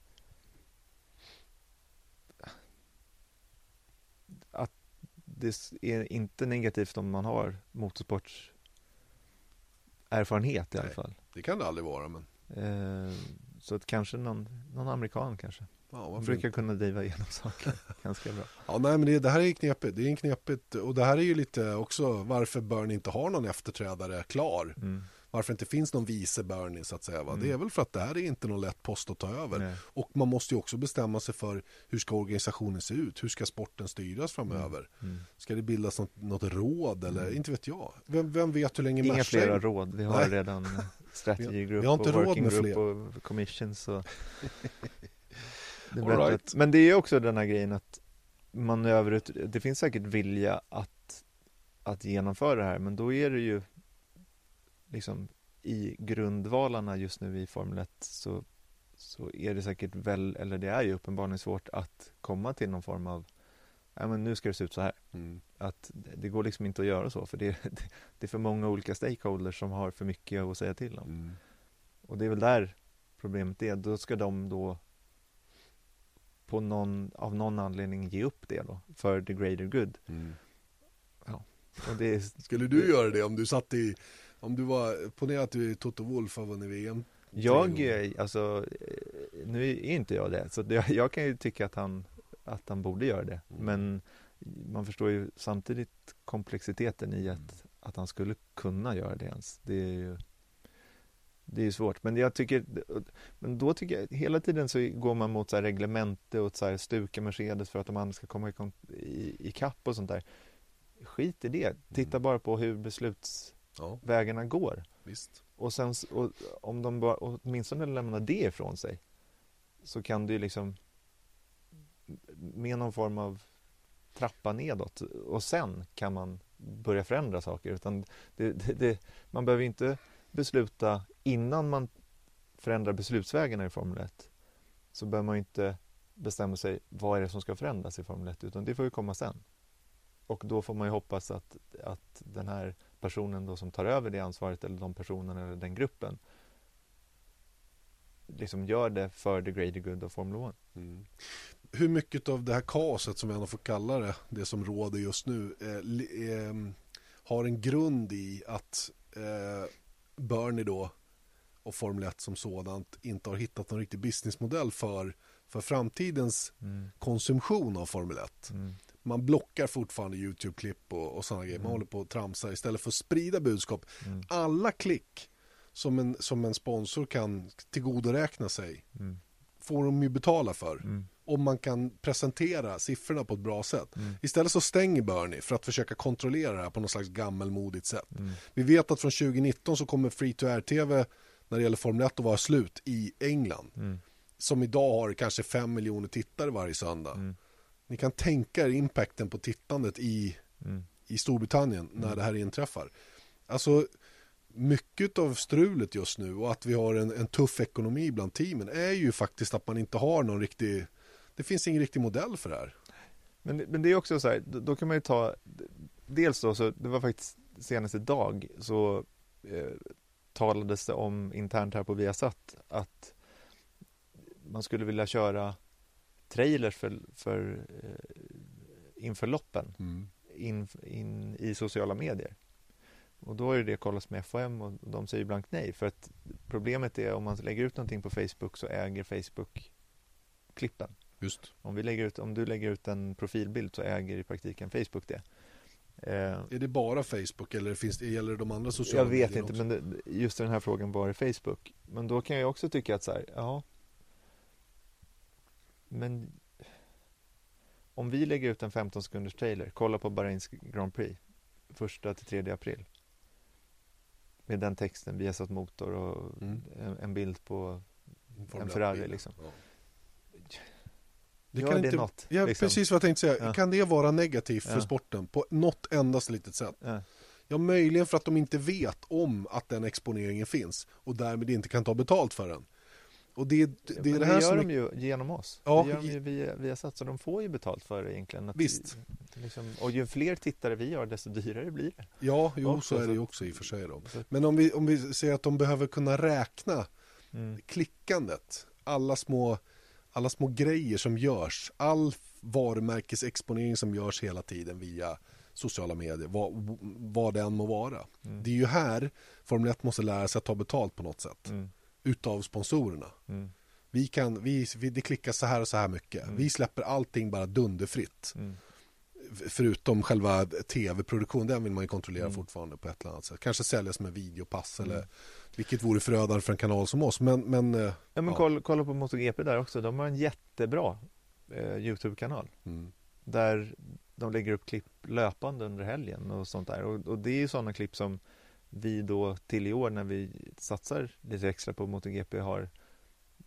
att det är inte negativt om man har motorsportserfarenhet i Nej. alla fall. Det kan det aldrig vara men eh, Så att kanske någon, någon amerikan kanske Ja, man brukar kunna driva igenom saker ganska bra. Ja, nej, men det, det, här är knepigt. Det är en knepigt och det här är ju lite också varför Burn inte har någon efterträdare klar. Mm. Varför det inte finns någon vice Bernie så att säga. Va? Mm. Det är väl för att det här är inte någon lätt post att ta över. Nej. Och man måste ju också bestämma sig för hur ska organisationen se ut? Hur ska sporten styras framöver? Mm. Ska det bildas något, något råd eller inte vet jag. Vem, vem vet hur länge Inga är? flera råd, vi har Nej. redan inte och råd working med group fler. och commission så det right. Men det är ju också den här grejen att man över ut, det finns säkert vilja att, att genomföra det här men då är det ju liksom i grundvalarna just nu i Formel 1 så, så är det säkert väl, eller det är ju uppenbarligen svårt att komma till någon form av ja men nu ska det se ut så här Mm. att det går liksom inte att göra så för det, det är för många olika stakeholders som har för mycket att säga till om. Mm. Och det är väl där problemet är. Då ska de då på någon, av någon anledning ge upp det då för the greater good. Mm. Och det Skulle du göra det om du satt i, om du var, ponera att du är Toto Wolff har vunnit VM. jag, alltså, eh, nu är inte jag det, så det, jag kan ju tycka att han, att han borde göra det. Mm. Men man förstår ju samtidigt komplexiteten i att, att han skulle kunna göra det ens. Det är ju det är svårt, men jag tycker Men då tycker jag hela tiden så går man mot så här reglemente och så här stuka Mercedes för att de andra ska komma i, i, i kapp och sånt där Skit i det, titta bara på hur beslutsvägarna Ja, går. Visst. och sen och, om de bara åtminstone lämnar det ifrån sig så kan ju liksom med någon form av trappa nedåt. Och sen kan man börja förändra saker utan det, det, det, man behöver inte besluta innan man förändrar beslutsvägarna i Formel 1 så behöver man inte bestämma sig vad är det som ska förändras i Formel 1 utan det får ju komma sen. Och då får man ju hoppas att, att den här personen då som tar över det ansvaret eller de personerna eller den gruppen liksom gör det för the greater good of Formula 1. Mm. Hur mycket av det här kaoset som jag ändå får kalla det, det som råder just nu, eh, eh, har en grund i att eh, Bernie då och Formel 1 som sådant inte har hittat någon riktig businessmodell för, för framtidens konsumtion av Formel 1. Mm. Man blockar fortfarande YouTube-klipp och, och sådana grejer. Man Mm. håller på att tramsa istället för att sprida budskap. Mm. Alla klick som en, som en sponsor kan tillgodoräkna sig Mm. får de ju betala för. Mm. Om man kan presentera siffrorna på ett bra sätt. Mm. Istället så stänger Bernie för att försöka kontrollera det här på något slags gammelmodigt sätt. Mm. Vi vet att från 2019 så kommer free to air-tv när det gäller Formel 1 att vara slut i England. Som idag har kanske 5 miljoner tittare varje söndag. Mm. Ni kan tänka er impacten på tittandet i, Mm. i Storbritannien när det här inträffar. Alltså mycket av strulet just nu och att vi har en, en tuff ekonomi bland teamen är ju faktiskt att man inte har någon riktig det finns ingen riktig modell för det här. Men, men det är också så här, då, då kan man ju ta Dels då, så det var faktiskt senast idag så eh, talades det om internt här på Viasat att man skulle vilja köra trailers för, för eh, inför loppen in, in i sociala medier. Och då är det det kollats med FOM och de säger blankt nej för att problemet är om man lägger ut någonting på Facebook så äger Facebook klippen. Just. Om, vi lägger ut, om du lägger ut en profilbild så äger i praktiken Facebook det. Eh, Är det bara Facebook eller finns det, gäller det de andra sociala jag vet medierna inte, också? men det, just den här frågan var det Facebook. Men då kan jag också tycka att så här, ja. Men om vi lägger ut en 15 sekunders trailer, kolla på Bahrains Grand Prix, första till 3 april. Med den texten, vi har satt motor och Mm. en, en bild på en 1 Ferrari, liksom. Ja. Gör kan det inte- något? Ja, liksom? precis vad jag tänkte säga. Ja. Kan det vara negativt för Ja. sporten på något endast litet sätt? Ja. Ja, möjligen för att de inte vet om att den exponeringen finns och därmed inte kan ta betalt för den. Och det, det, Ja, det är det här gör som de ju genom oss. Ja, det gör de ju via, via Sats, så de får ju betalt för det egentligen. Att Visst. Liksom, och ju fler tittare vi har, desto dyrare blir det. Ja, jo, Också, så är det ju så- också i och för sig. Då. Men om vi, om vi säger att de behöver kunna räkna Mm. klickandet, alla små, alla små grejer som görs, all varumärkesexponering som görs hela tiden via sociala medier, vad, vad det än må vara. Mm. Det är ju här Formel 1 måste lära sig att ta betalt på något sätt, Mm. Utav sponsorerna. Mm. Vi kan, vi, vi, det klickas så här och så här mycket. Mm. Vi släpper allting bara dunderfritt. Mm. förutom själva tv-produktionen, den vill man ju kontrollera Mm. fortfarande på ett eller annat sätt. Kanske säljas med videopass eller Mm. vilket vore förödande för en kanal som oss. Men, men, eh, Ja men Ja. kolla, kolla på MotoGP där också, de har en jättebra eh, Youtube-kanal mm, där de lägger upp klipp löpande under helgen och sånt där och, och det är ju sådana klipp som vi då till i år när vi satsar lite extra på MotoGP har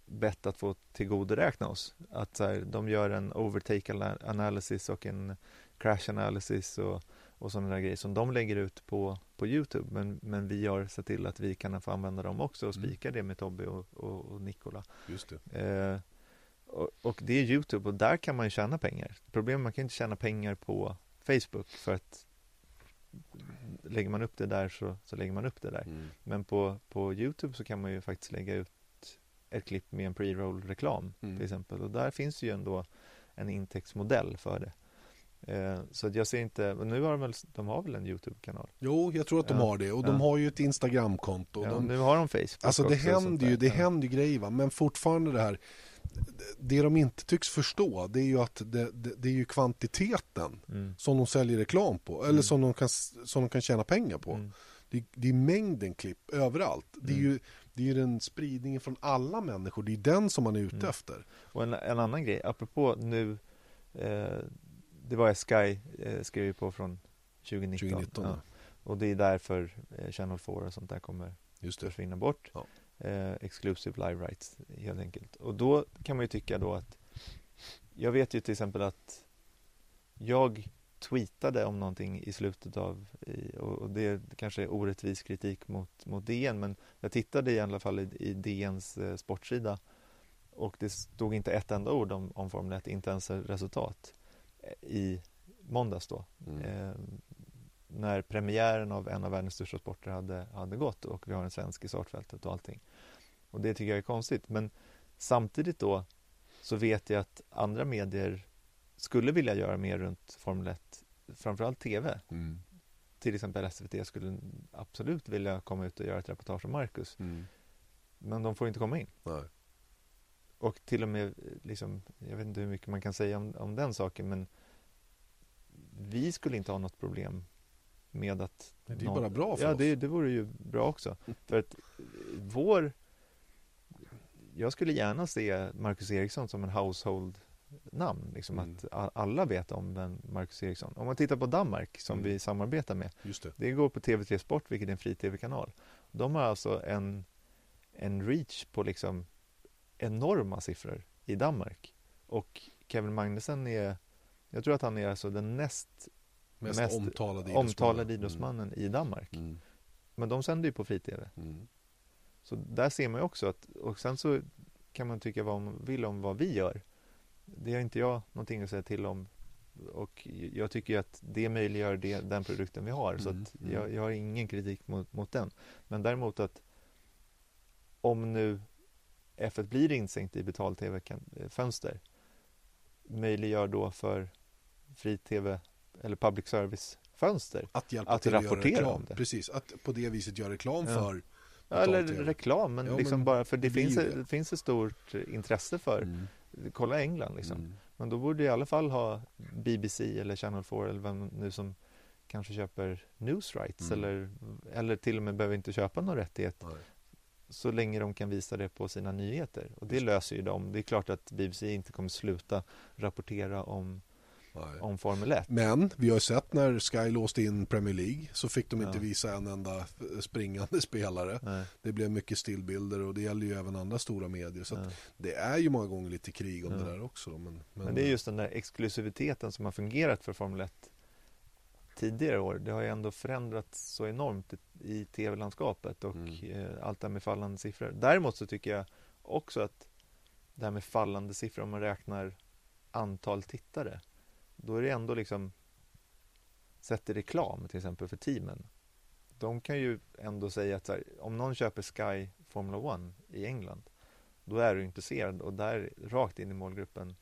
bett att få tillgodoräkna oss. Att så här, de gör en overtake ana- analysis och en crash analysis och, och sådana där grejer som de lägger ut på, på Youtube men, men vi har sett till att vi kan få använda dem också och Mm. spika det med Tobbe och, och, och Nikola. just det. Eh, och, och det är Youtube och där kan man ju tjäna pengar. Problemet är att man kan inte tjäna pengar på Facebook för att lägger man upp det där så, så lägger man upp det där. Mm. Men på, på Youtube så kan man ju faktiskt lägga ut ett klipp med en pre-roll reklam Mm. till exempel och där finns ju ändå en intäktsmodell för det. Eh, så att jag ser inte, nu har de väl, de har väl en Youtube-kanal? Jo, jag tror att de Ja. har det och de Ja. har ju ett Instagramkonto. Ja, de, nu har de Facebook Alltså det också händer ju, det Ja. händer ju grejer va? men fortfarande det här det de inte tycks förstå det är ju att det, det, det är ju kvantiteten Mm. som de säljer reklam på eller Mm. som, de kan, som de kan tjäna pengar på. Mm. Det, det är mängden klipp överallt. Det är Mm. ju det är ju den spridningen från alla människor, det är den som man är ute Mm. efter. Och en, en annan grej, apropå nu eh, Det var Sky eh, skrev ju på från 2019, 2019 ja. Och det är därför eh, Channel 4 och sånt där kommer Just det. försvinna bort Ja. Eh, Exclusive live rights helt enkelt Och då kan man ju tycka då att Jag vet ju till exempel att Jag tweetade om någonting i slutet av och, det kanske är orättvis kritik mot, mot DN men jag tittade i alla fall i, i DNs eh, sportsida och det stod inte ett enda ord om, om Formel 1, inte ens resultat eh, i måndags då Mm. eh, när premiären av en av världens största sporter hade, hade gått och vi har en svensk i startfältet och allting. Och det tycker jag är konstigt. Men samtidigt då så vet jag att andra medier skulle vilja göra mer runt Formel 1, framförallt TV. Mm. Till exempel SVT skulle absolut vilja komma ut och göra ett reportage om Marcus. Mm. Men de får inte komma in. Nej. Och till och med, liksom, jag vet inte hur mycket man kan säga om, om den saken, men vi skulle inte ha något problem med att... Det är ju bara bra för ja, oss. det, det vore ju bra också. För att eh, vår... Jag skulle gärna se Marcus Eriksson som en household namn, liksom Mm. att alla vet om vem Marcus Eriksson. Om man tittar på Danmark som Mm. vi samarbetar med, Just det. det går på TV3 Sport, vilket är en fri tv-kanal. De har alltså en, en reach på liksom enorma siffror i Danmark. Och Kevin Magnussen är, jag tror att han är alltså den näst Mest, Mest omtalade omtalade idrottsmannen i Danmark. Mm. Men de sänder ju på fri-tv. Mm. Så där ser man ju också att, och sen så kan man tycka vad man vill om vad vi gör. Det har inte jag någonting att säga till om. Och jag tycker ju att det möjliggör det, den produkten vi har. Så Mm, att mm. jag, jag har ingen kritik mot, mot den. Men däremot att om nu F1 blir insänkt i betal-tv-fönster möjliggör då för fri-tv eller public service-fönster Att hjälpa Att till att göra rapportera reklam. om det. Precis, att på det viset göra reklam Ja. för Ja, eller reklam, men Ja, liksom men bara för det, finns, det. finns ett stort intresse för, Mm. kolla England liksom. Mm. Men då borde i alla fall ha BBC eller Channel 4 eller vem nu som kanske köper news rights Mm. eller, eller till och med behöver inte köpa någon rättighet Nej. så länge de kan visa det på sina nyheter. Och det Just löser ju de. Det är klart att BBC inte kommer sluta rapportera om, Nej. om Formel 1. Men vi har ju sett när Sky låste in Premier League så fick de inte Ja. visa en enda eh, springande spelare. Nej, Det blev mycket stillbilder och det gäller ju även andra stora medier. Så ja. det är ju många gånger lite krig om Ja. det där också. Men, men, Men det är just den där exklusiviteten som har fungerat för Formel 1 tidigare år. Det har ju ändå förändrats så enormt i, i tv-landskapet och Mm. eh, allt det här med fallande siffror. Däremot så tycker jag också att det här med fallande siffror, om man räknar antal tittare, då är det ändå liksom sett i reklam till exempel för teamen. De kan ju ändå säga att här, om någon köper Sky Formula 1 i England, då är du intresserad och där rakt in i målgruppen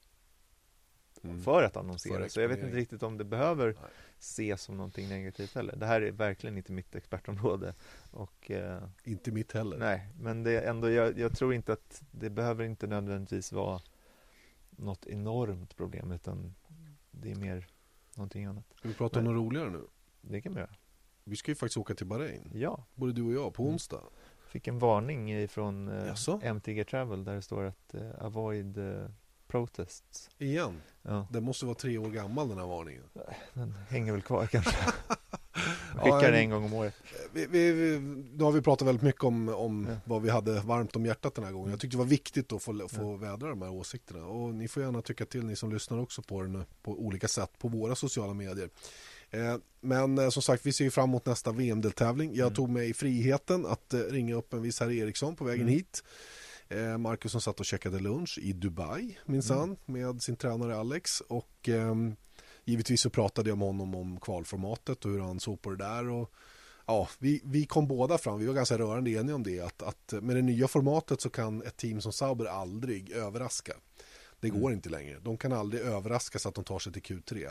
Mm. för att annonsera. För så jag vet inte riktigt om det behöver Nej. ses som någonting negativt heller. Det här är verkligen inte mitt expertområde. Och, eh, Inte mitt heller. nej, men det är ändå, jag, jag tror inte att det behöver inte nödvändigtvis vara något enormt problem utan det är mer någonting annat. Ska vi prata om något roligare nu? Det kan vi göra. Vi ska ju faktiskt åka till Bahrain. Ja, Både du och jag på Mm. onsdag. fick en varning från eh? MTG Travel där det står att eh, avoid eh, protests. Igen. Ja, Den måste vara tre år gammal den här varningen. den hänger väl kvar kanske. Skickar en- det en gång om året. Vi, vi, vi, nu har vi pratat väldigt mycket om, om Ja. vad vi hade varmt om hjärtat den här gången. Jag tyckte det var viktigt att få, få Ja. vädra de här åsikterna. Och ni får gärna tycka till, ni som lyssnar också på den på olika sätt på våra sociala medier. Eh, men eh, som sagt, vi ser ju fram emot nästa VM-deltävling. Jag Mm. tog mig friheten att eh, ringa upp en viss herr Eriksson på vägen Mm. hit. Marcus som satt och käkade lunch i Dubai minsann Mm. med sin tränare Alex. Och ehm, givetvis så pratade jag med honom om kvalformatet och hur han såg på det där. Och, ja, vi, vi kom båda fram, vi var ganska rörande eniga om det, att, att med det nya formatet så kan ett team som Sauber aldrig överraska. Det går Mm. inte längre. De kan aldrig överraska så att de tar sig till Q3.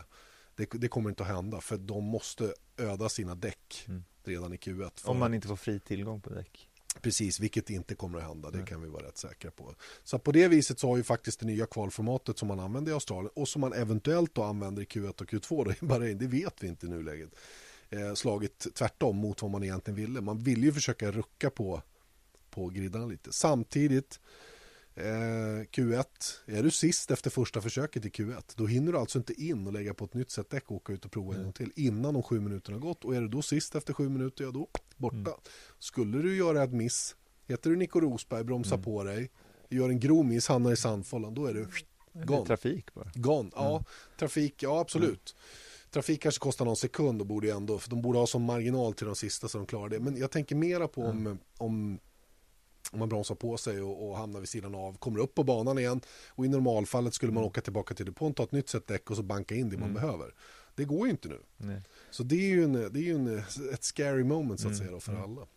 Det, det kommer inte att hända för de måste öda sina däck Mm. redan i Q1. För Om man inte får fri tillgång på däck. Precis, vilket inte kommer att hända, det kan vi vara rätt säkra på. Så på det viset så har ju faktiskt det nya kvalformatet som man använder i Australien och som man eventuellt då använder i Q1 och Q2 då i Bahrain, det vet vi inte i nuläget. Eh, slagit tvärtom mot vad man egentligen ville. Man vill ju försöka rucka på, på griddarna lite. Samtidigt eh, Q1, är du sist efter första försöket i Q1 då hinner du alltså inte in och lägga på ett nytt set däck och åka ut och prova en Mm. gång till innan de sju minuterna har gått och är du då sist efter sju minuter, ja då borta. Mm. Skulle du göra ett miss, heter du Nico Rosberg, bromsar Mm. på dig, gör en grov miss, hamnar i sandfållan, då är du är Gone. trafik bara. gone. Ja, Mm. trafik, ja absolut. Trafik kanske kostar någon sekund och borde ändå, för de borde ha som marginal till de sista så de klarar det. Men jag tänker mera på om, om, om man bromsar på sig och, och hamnar vid sidan av, kommer upp på banan igen och i normalfallet skulle man Mm. åka tillbaka till depån, ta ett nytt set däck och så banka in det man Mm. behöver. Det går ju inte nu. Nej. Så det är ju, en, det är ju en, ett scary moment så att Mm, säga då, för mm. alla.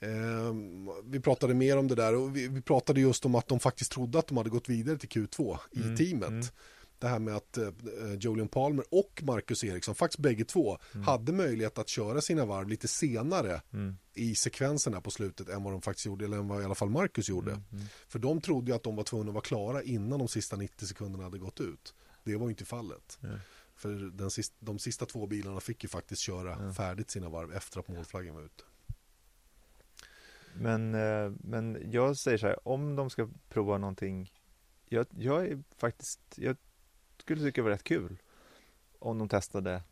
Ehm, vi pratade mer om det där och vi, vi pratade just om att de faktiskt trodde att de hade gått vidare till Q2 i Mm, teamet. Det här med att eh, Julian Palmer och Marcus Eriksson, faktiskt bägge två, Mm. hade möjlighet att köra sina varv lite senare Mm. i sekvensen här på slutet än vad de faktiskt gjorde, eller än vad i alla fall Marcus gjorde. Mm. Mm. För de trodde ju att de var tvungna att vara klara innan de sista 90 sekunderna hade gått ut. Det var ju inte fallet. För den sista, de sista två bilarna fick ju faktiskt köra färdigt sina varv efter att målflaggen var ute. Men, eh, men jag säger så här, om de ska prova någonting jag, jag är faktiskt, jag skulle tycka var rätt kul om de testade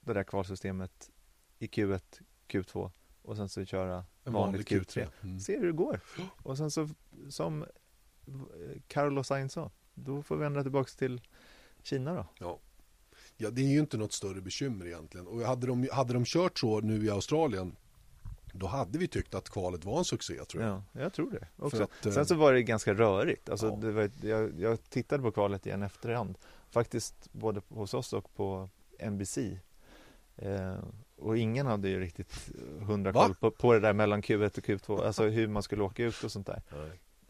det där kvalsystemet i Q1, Q2 och sen så köra En vanligt Q3. Mm. Se hur det går. Och sen så, som Carlos Sainz sa, då får vi ändra tillbaka till Kina då. Ja. ja, det är ju inte något större bekymmer egentligen. Och hade de, hade de kört så nu i Australien då hade vi tyckt att kvalet var en succé tror jag. Ja, jag tror det också. Att, eh, Sen så var det ganska rörigt. Alltså, Ja. var, jag, jag tittade på kvalet igen efterhand. Faktiskt både hos oss och på NBC. Eh, och ingen hade ju riktigt hundra koll på, på det där mellan Q1 och Q2. Alltså hur man skulle åka ut och sånt där.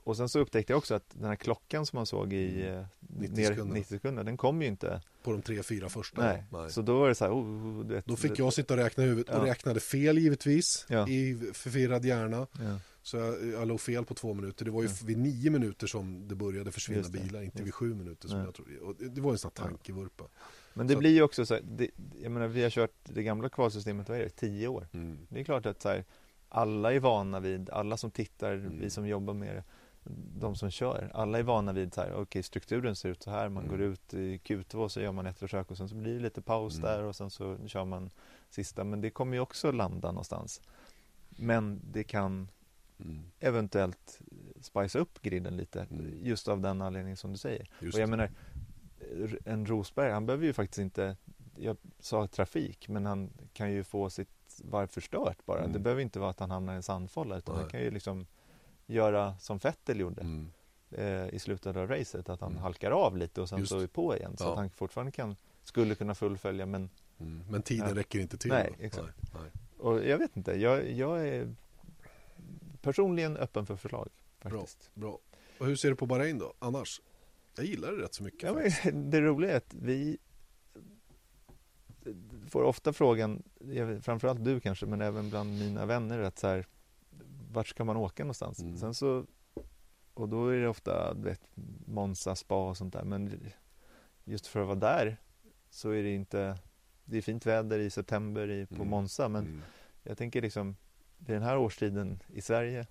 Och sen så upptäckte jag också att den här klockan som man såg i eh, 90 ner, sekunder. 90 sekunder, den kom ju inte. På de tre, fyra första. Nej. Så då var det så här, oh, du vet, Då fick jag sitta och räkna i huvudet och Ja. räknade fel givetvis Ja. i förvirrad hjärna. Ja. Så jag, jag låg fel på två minuter. Det var ju vid nio minuter som det började försvinna det. bilar, inte vid sju minuter som Nej. jag trodde. Och det var en sån här tankevurpa. Men det Så blir ju också så här, det, jag menar vi har kört det gamla kvalsystemet, vad är det, tio år? Mm. Det är klart att så här, alla är vana vid, alla som tittar, Mm. vi som jobbar med det, de som kör, alla är vana vid så här, okej strukturen ser ut så här, man Mm. går ut i Q2 så gör man ett försök och sen så blir det lite paus Mm. där och sen så kör man sista, men det kommer ju också landa någonstans. Men det kan Mm. eventuellt spice upp griden lite, Mm. just av den anledningen som du säger. Just och jag menar, en Rosberg, han behöver ju faktiskt inte, jag sa trafik, men han kan ju få sitt varv förstört bara. Mm. Det behöver inte vara att han hamnar i en sandfålla, utan Nej. han kan ju liksom göra som Vettel gjorde Mm. eh, i slutet av racet, att han Mm. halkar av lite och sen Just. så är på igen, så Ja. att han fortfarande kan, skulle kunna fullfölja, men Mm. Men tiden Ja. räcker inte till. Nej, exakt. Nej, nej. och jag vet inte, jag, jag är personligen öppen för förslag faktiskt. Bra. Och hur ser du på Bahrain då, annars? Jag gillar det rätt så mycket Ja, men det roliga är att vi får ofta frågan, framförallt du kanske, men även bland mina vänner, att så här, vart ska man åka någonstans? Mm. Sen så, och då är det ofta, vet, Monza, spa och sånt där, men just för att vara där så är det inte Det är fint väder i september i, på Mm. Monza men Mm. jag tänker liksom vid den här årstiden i Sverige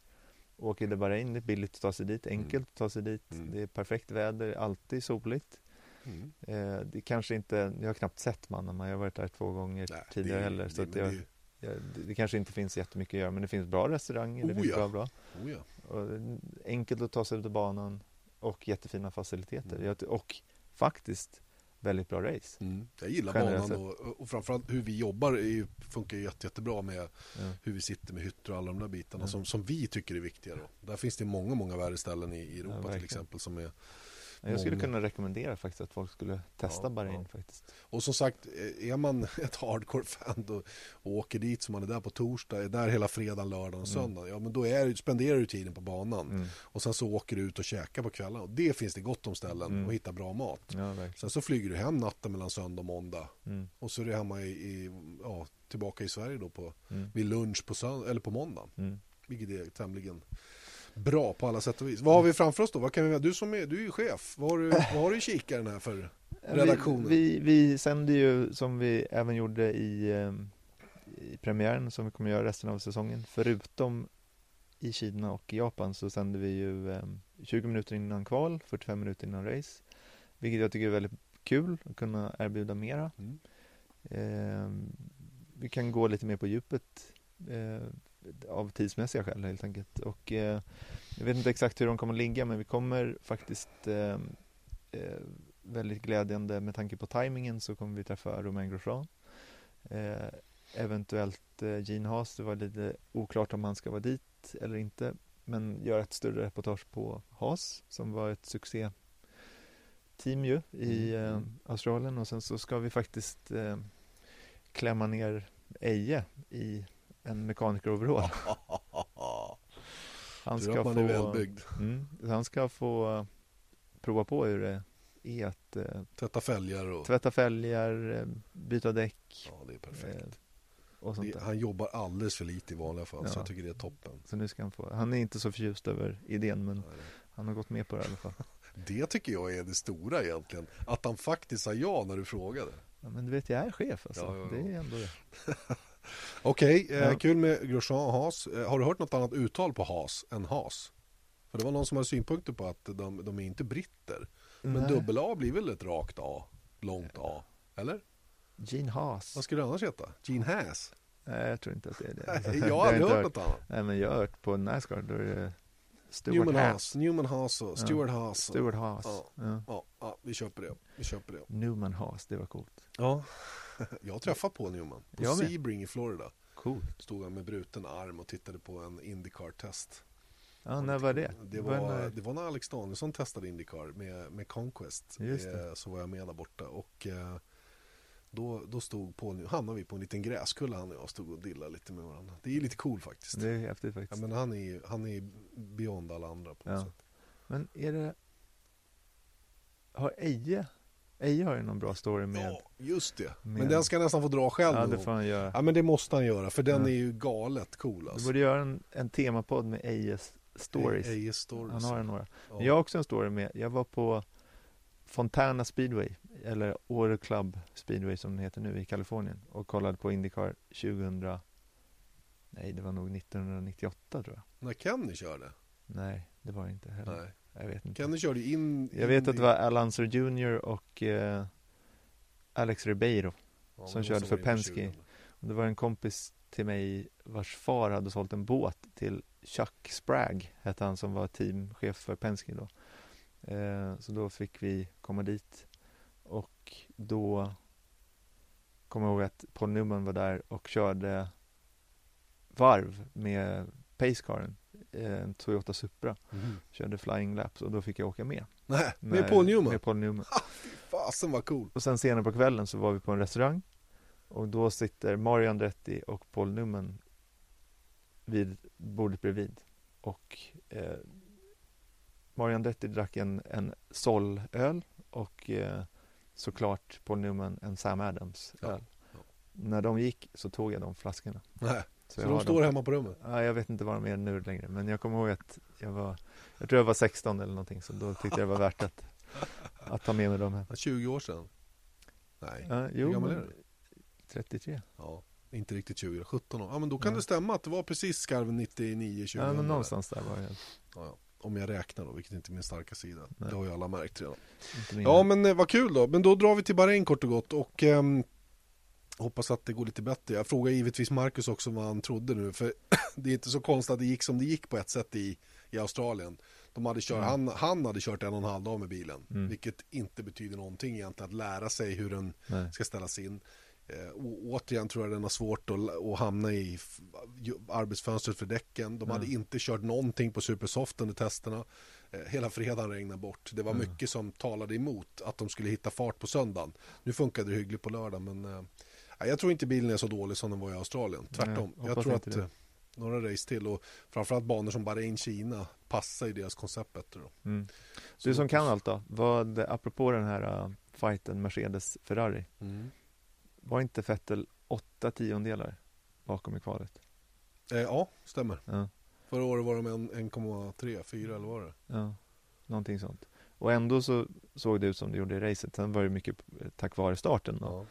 åker det bara in, det är billigt att ta sig dit, enkelt att ta sig dit, Mm. det är perfekt väder, alltid soligt. Mm. Eh, det kanske inte, jag har knappt sett Manama, jag har varit där två gånger Nej, tidigare det- heller så det- jag, det- det, kanske inte finns jättemycket att göra men det finns bra restauranger, det Oh finns ja. bra bra. Oh ja. Och enkelt att ta sig ut ur banan och jättefina faciliteter. Mm. Och faktiskt väldigt bra race. Mm. Jag gillar Generellt banan och, och framförallt hur vi jobbar är, funkar jätte, jättebra med Ja. hur vi sitter med hytter och alla de där bitarna Ja. som, som vi tycker är viktiga. Då. Där finns det många, många värre ställen i, i Europa till verkligen. exempel som är Jag skulle kunna rekommendera faktiskt att folk skulle testa Ja, Bahrain ja. faktiskt. Och som sagt, eh, är man ett hardcore-fan och åker dit så man är där på torsdag, är där hela fredagen, lördagen och Mm. söndagen. Ja men då är, spenderar du tiden på banan. Mm. Och sen så åker du ut och käkar på kvällen. Och det finns det gott om ställen Mm. och hitta bra mat. Ja. Sen så flyger du hem natten mellan söndag och måndag. Mm. Och så är du hemma i, i, ja, tillbaka i Sverige då på, Mm. vid lunch på, sönd- eller på måndag. Mm. Vilket är tämligen bra på alla sätt och vis. Vad har vi framför oss då? Vad kan vi, du som är, du är ju chef. Vad har du, vad har du i kikaren här för? Redaktionen. Vi, vi, vi sänder ju som vi även gjorde i, eh, i premiären som vi kommer göra resten av säsongen. Förutom i Kina och i Japan så sänder vi ju eh, 20 minuter innan kval, 45 minuter innan race. Vilket jag tycker är väldigt kul att kunna erbjuda mera. Mm. Eh, vi kan gå lite mer på djupet eh, av tidsmässiga skäl helt enkelt. Och eh, jag vet inte exakt hur de kommer ligga men vi kommer faktiskt eh, eh, väldigt glädjande med tanke på tajmingen så kommer vi träffa Romain Grosjean. Eh, eventuellt eh, Gene Haas, det var lite oklart om han ska vara dit eller inte. Men göra ett större reportage på Haas som var ett succé team ju i Mm, eh, mm. Australien och sen så ska vi faktiskt eh, klämma ner Eje i en mekaniker-overall. Han ska, man är få, välbyggd. mm, han ska få eh, prova på hur det är att eh, Tvätta fälgar och... tvätta fälgar, eh, byta däck Ja, det är perfekt. eh, Det, han jobbar alldeles för lite i vanliga fall så Ja. jag tycker det är toppen. Så nu ska han få, han är inte så förtjust över idén men han har gått med på det i alla fall. Det tycker jag är det stora egentligen. Att han faktiskt sa ja när du frågade. Ja, men du vet, jag är chef alltså. Ja. Det är ändå det. Okej, eh, Ja. kul med Grosjean och Haas. Eh, har du hört något annat uttal på Haas än Haas? För det var någon som hade synpunkter på att de, de är inte britter. Men Nej. dubbel A blir väl ett rakt A? Långt A? Eller? Gene Haas. Vad skulle det annars heta? Gene Haas? Nej, jag tror inte att det är det. Jag har aldrig hört något annat. Nej, men jag har hört på Nascar, då är det Stuart Newman Haas. Haas, Newman Haas och Stuart Haas. och- Stuart Haas. Ja. Ja. Ja, ja, vi köper det. Vi köper det. Newman Haas, det var coolt. Ja. Jag har träffat Paul Newman på Jag. Sebring i Florida. Coolt. Stod han med bruten arm och tittade på en Indycar-test. Ja, när var det? Det Var var, när- det var när Alex Danielsson testade Indycar med, med Conquest. Just det. Eh, Så var jag med där borta och eh, då, då stod Paul, hamnade vi på en liten gräskulla han och jag stod och dillade lite med varandra. Det är lite cool faktiskt. Det är häftigt Ja, faktiskt. men han är ju- han är beyond alla andra på något Ja. sätt. Men är det... Har Eje... Eje har ju någon bra story med... Ja, just det. Men med- den ska jag nästan få dra själv Ja, det får han göra. Ja men det måste han göra för den Ja. är ju galet cool Du alltså. borde göra en, en temapodd med Ejes stories. Ejes stories. Han har några. Ja. Jag har också en story med, jag var på Fontana Speedway, eller Åre Club Speedway som den heter nu i Kalifornien och kollade på Indycar 2000 Nej, det var nog 1998 tror jag. När Kenny körde? Nej, det var det inte heller. Nej. Jag vet inte. Kenny körde in... Jag vet in att det var Alonso Jr och eh, Alex Ribeiro. Ja, som körde för Penske. 20. Och det var en kompis till mig vars far hade sålt en båt till Chuck Spragg, hette han som var teamchef för Penske då. Eh, så då fick vi komma dit och då kommer jag ihåg att Paul Newman var där och körde varv med Pacecaren, eh, en Toyota Supra, Mhm. körde flying laps och då fick jag åka med. Nej, med Med- Paul Newman? Med Paul Newman. Fasen vad cool. Och sen senare på kvällen så var vi på en restaurang och då sitter Mario Andretti och Paul Newman vid bordet bredvid och eh, Mario Andretti drack en, en Sol-öl och eh, såklart Paul Newman en Sam Adams öl. ja. När de gick så tog jag de flaskorna. Nej. Så, jag de står dem. hemma på rummet? Ja, jag vet inte vad de är nu längre men jag kommer ihåg att jag var Jag tror jag var 16 eller någonting så då tyckte jag det var värt att Att ta med mig dem hem. 20 år sedan? Nej, hur jo, gammal är du? 33. Ja, inte riktigt 20, 17 år. Ja, men då kan Ja. det stämma att det var precis skarven 99, 20. Ja, men någonstans där var jag. Ja, ja. Om jag räknar då, vilket inte är min starka sida. Nej. Det har ju alla märkt redan. Ja, men eh, vad kul då. Men då drar vi till Bahrain kort och gott och ehm, hoppas att det går lite bättre. Jag frågar givetvis Marcus också vad han trodde nu, för det är inte så konstigt att det gick som det gick på ett sätt i, i Australien. De hade kört, Mm. han, han hade kört en och en halv dag med bilen, Mm. vilket inte betyder någonting egentligen att lära sig hur den Nej. ska ställas in. Eh, å- återigen tror jag den har svårt att, att hamna i arbetsfönstret för däcken. De hade Ja. inte kört någonting på Supersoft under testerna. Eh, hela fredagen regnade bort. Det var Ja. mycket som talade emot att de skulle hitta fart på söndagen. Nu funkade det hyggligt på lördag men eh, nej, jag tror inte bilen är så dålig som den var i Australien. Tvärtom. Nej, jag tror att det. eh, några race till och framförallt banor som Bahrain, Kina passar i deras koncept bättre. Då. Mm. Så Du som kan allt då, vad, apropå den här uh, fighten Mercedes-Ferrari, Mm. Var inte Vettel åtta tiondelar bakom i kvalet? Eh, ja, stämmer. Ja, Förra året var de en- 1,3, 4 eller vad det? ja, någonting sånt. Och ändå så såg det ut som det gjorde i racet. Sen var det mycket tack vare starten då. Ja.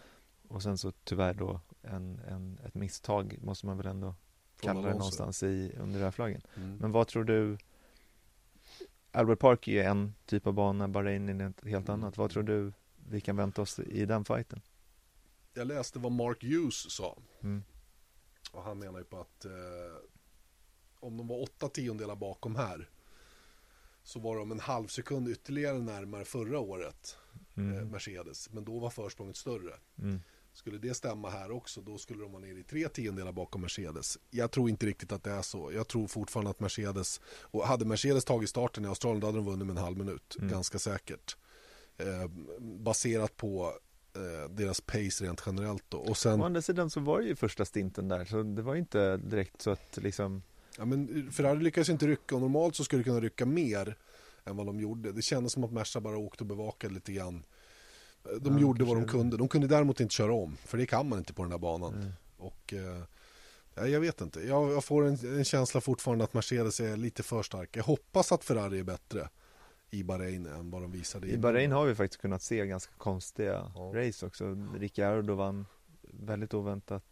Och sen så tyvärr då en, en, ett misstag måste man väl ändå Från kalla det någonstans i, under rödflaggen. Mm. Men vad tror du Albert Park är ju en typ av bana, Bahrain är ett helt Mm. annat. Vad tror du vi kan vänta oss i den fighten? Jag läste vad Mark Hughes sa. Mm. Och han menar ju på att eh, om de var åtta tiondelar bakom här så var de en halv sekund ytterligare närmare förra året, eh, Mm. Mercedes. Men då var försprånget större. Mm. Skulle det stämma här också, då skulle de vara nere i tre tiondelar bakom Mercedes. Jag tror inte riktigt att det är så. Jag tror fortfarande att Mercedes, och hade Mercedes tagit starten i Australien, då hade de vunnit med en halv minut. Mm. Ganska säkert. Eh, baserat på eh, deras pace rent generellt då. Och sen, Å andra sidan så var det ju första stinten där, så det var inte direkt så att liksom ja, men Ferrari lyckades inte rycka och normalt så skulle det kunna rycka mer än vad de gjorde. Det kändes som att Merca bara åkte och bevakade lite grann. Eh, De Ja, gjorde vad de kunde. De kunde däremot inte köra om, för det kan man inte på den här banan. eh, Och eh, ja, jag vet inte. Jag, jag får en, en känsla fortfarande att Mercedes är lite för starka. Jag hoppas att Ferrari är bättre i Bahrain än vad de visade I Bahrain har vi faktiskt kunnat se ganska konstiga Ja. race också. Ricciardo vann väldigt oväntat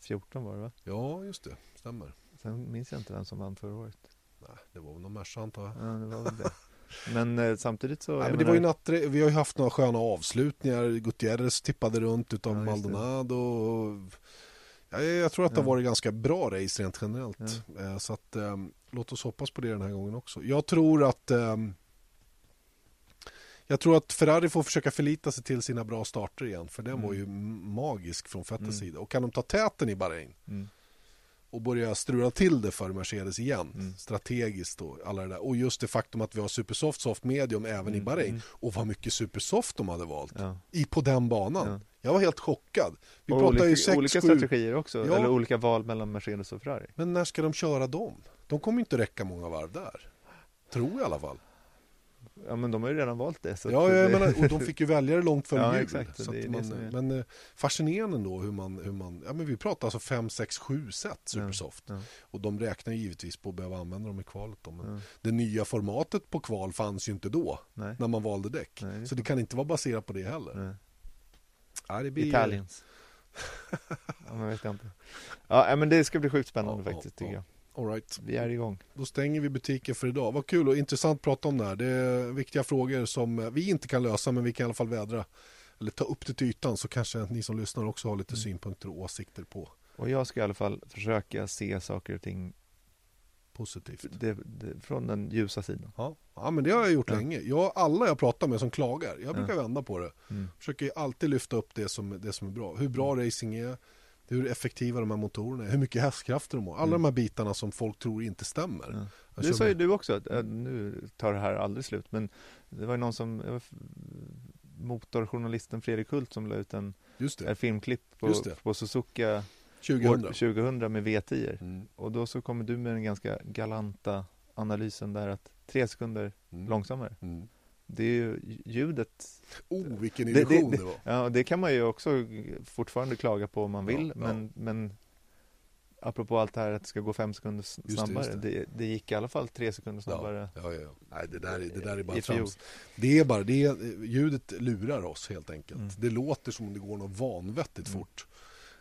14 var det va? Ja, just det. Stämmer. Sen minns jag inte vem som vann förra året. Nej, det var väl någon Merca antar jag. Ja, det var väl det. Men eh, samtidigt så, Ja, men det var ju menar- nattre, vi har ju haft några sköna avslutningar. Gutierrez tippade runt utav Ja. Maldonado. Och, ja, jag, tror att det har varit ganska bra race rent generellt. Eh, Så att, ehm, låt oss hoppas på det den här gången också. Jag tror att ehm, jag tror att Ferrari får försöka förlita sig till sina bra starter igen. För den Mm. var ju m- magisk från Vettels Mm. sida. Och kan de ta täten i Bahrain mm, och börja strula till det för Mercedes igen. Mm. Strategiskt och alla det där. Och just det faktum att vi har Supersoft, Soft Medium även i Mm, Bahrain. mm. Och vad mycket Supersoft de hade valt ja. i, på den banan. Ja. Jag var helt chockad. Vi och pratar olika, ju 6 olika 7 strategier också, Ja. eller olika val mellan Mercedes och Ferrari. Men när ska de köra dem? De kommer inte räcka många varv där. Tror jag i alla fall. Ja men de har ju redan valt det. Ja, jag det, menar, och de fick ju väljare långt före Ja, jul. exakt. Så Det det man, är- Men eh, fascinerande ändå hur man, hur man, ja men vi pratar alltså 5, 6, 7 set Supersoft. Ja, Och de räknar givetvis på att behöva använda dem i kvalet då. Men ja, det nya formatet på kval fanns ju inte då. nej, När man valde däck. Nej, det så det kan inte vara baserat på det heller. nej. Ja, det blir, Italiens. ja, men vet jag inte. Ja, men det ska bli sjukt spännande Ja, faktiskt ja, tycker ja. jag. All right. Vi är igång. Då stänger vi butiken för idag. Vad kul och intressant att prata om det här. Det är viktiga frågor som vi inte kan lösa men vi kan i alla fall vädra eller ta upp det till ytan så kanske ni som lyssnar också har lite Mm. synpunkter och åsikter på Och jag ska i alla fall försöka se saker och ting positivt. det, det, från den ljusa sidan. Ja. ja, men det har jag gjort Ja. länge. Jag, alla jag pratar med som klagar, jag brukar Ja. vända på det. Mm. Försöker alltid lyfta upp det som, det som är bra. Hur bra racing är, hur effektiva de här motorerna är, hur mycket hästkrafter de har. Alla Mm. de här bitarna som folk tror inte stämmer. Ja. Jag Det kör sa ju du också, att, äh, nu tar det här aldrig slut, men det var ju någon som, det motorjournalisten Fredrik Hult som la ut en, det, ett filmklipp på, det. på Suzuka 2000. år 2000 med V10 Mm. och då så kommer du med den ganska galanta analysen där att tre sekunder Mm. långsammare. Mm. Det är ju ljudet, Oh, vilken Det- det- illusion det, det- var. ja det kan man ju också fortfarande klaga på om man vill, Ja, ja. men, men apropå allt det här att det ska gå fem sekunder snabbare. just det. Det, gick i alla fall tre sekunder snabbare. Ja, ja, ja. Nej, det där, är- det där är bara trams. Det är bara, det är, ljudet lurar oss helt enkelt. Mm. Det låter som om det går något vanvettigt Mm. fort.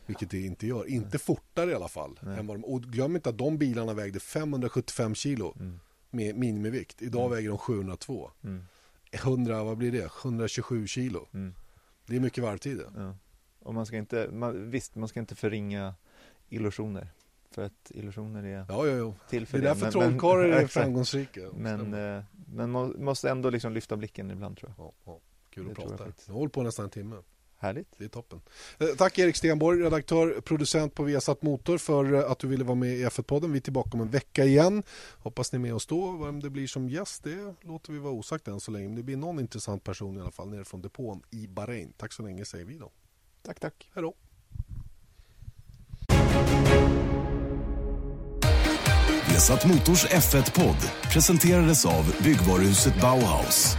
Vilket det inte gör. Inte fortare i alla fall. Nej. Än vad de, och glöm inte att de bilarna vägde 575 kilo Mm. med minimivikt. Idag Mm. väger de 702. Mm. 100, vad blir det? 127 kilo. Mm. Det är mycket varvtider. Ja. Och man ska inte, man, visst man ska inte förringa illusioner. För att illusioner är Ja, ja, ja. till Det för är det. därför Men- trollkarlar är framgångsrika. Men, eh, men man måste ändå liksom lyfta blicken ibland tror jag. ja, ja. Kul det att jag prata. faktiskt. Jag har hållit på nästan en timme. Härligt. Det är toppen. Eh, Tack Erik Stenborg, redaktör, producent på Viasat Motor för eh, att du ville vara med i F1-podden. Vi är tillbaka om en vecka igen. Hoppas ni är med oss då. Vem det blir som gäst, det låter vi vara osagt än så länge. Men det blir någon intressant person i alla fall nere från depån i Bahrain. Tack så länge säger vi då. Tack, tack. Hej då. Vesat Motors F1-podd presenterades av byggvaruhuset Bauhaus.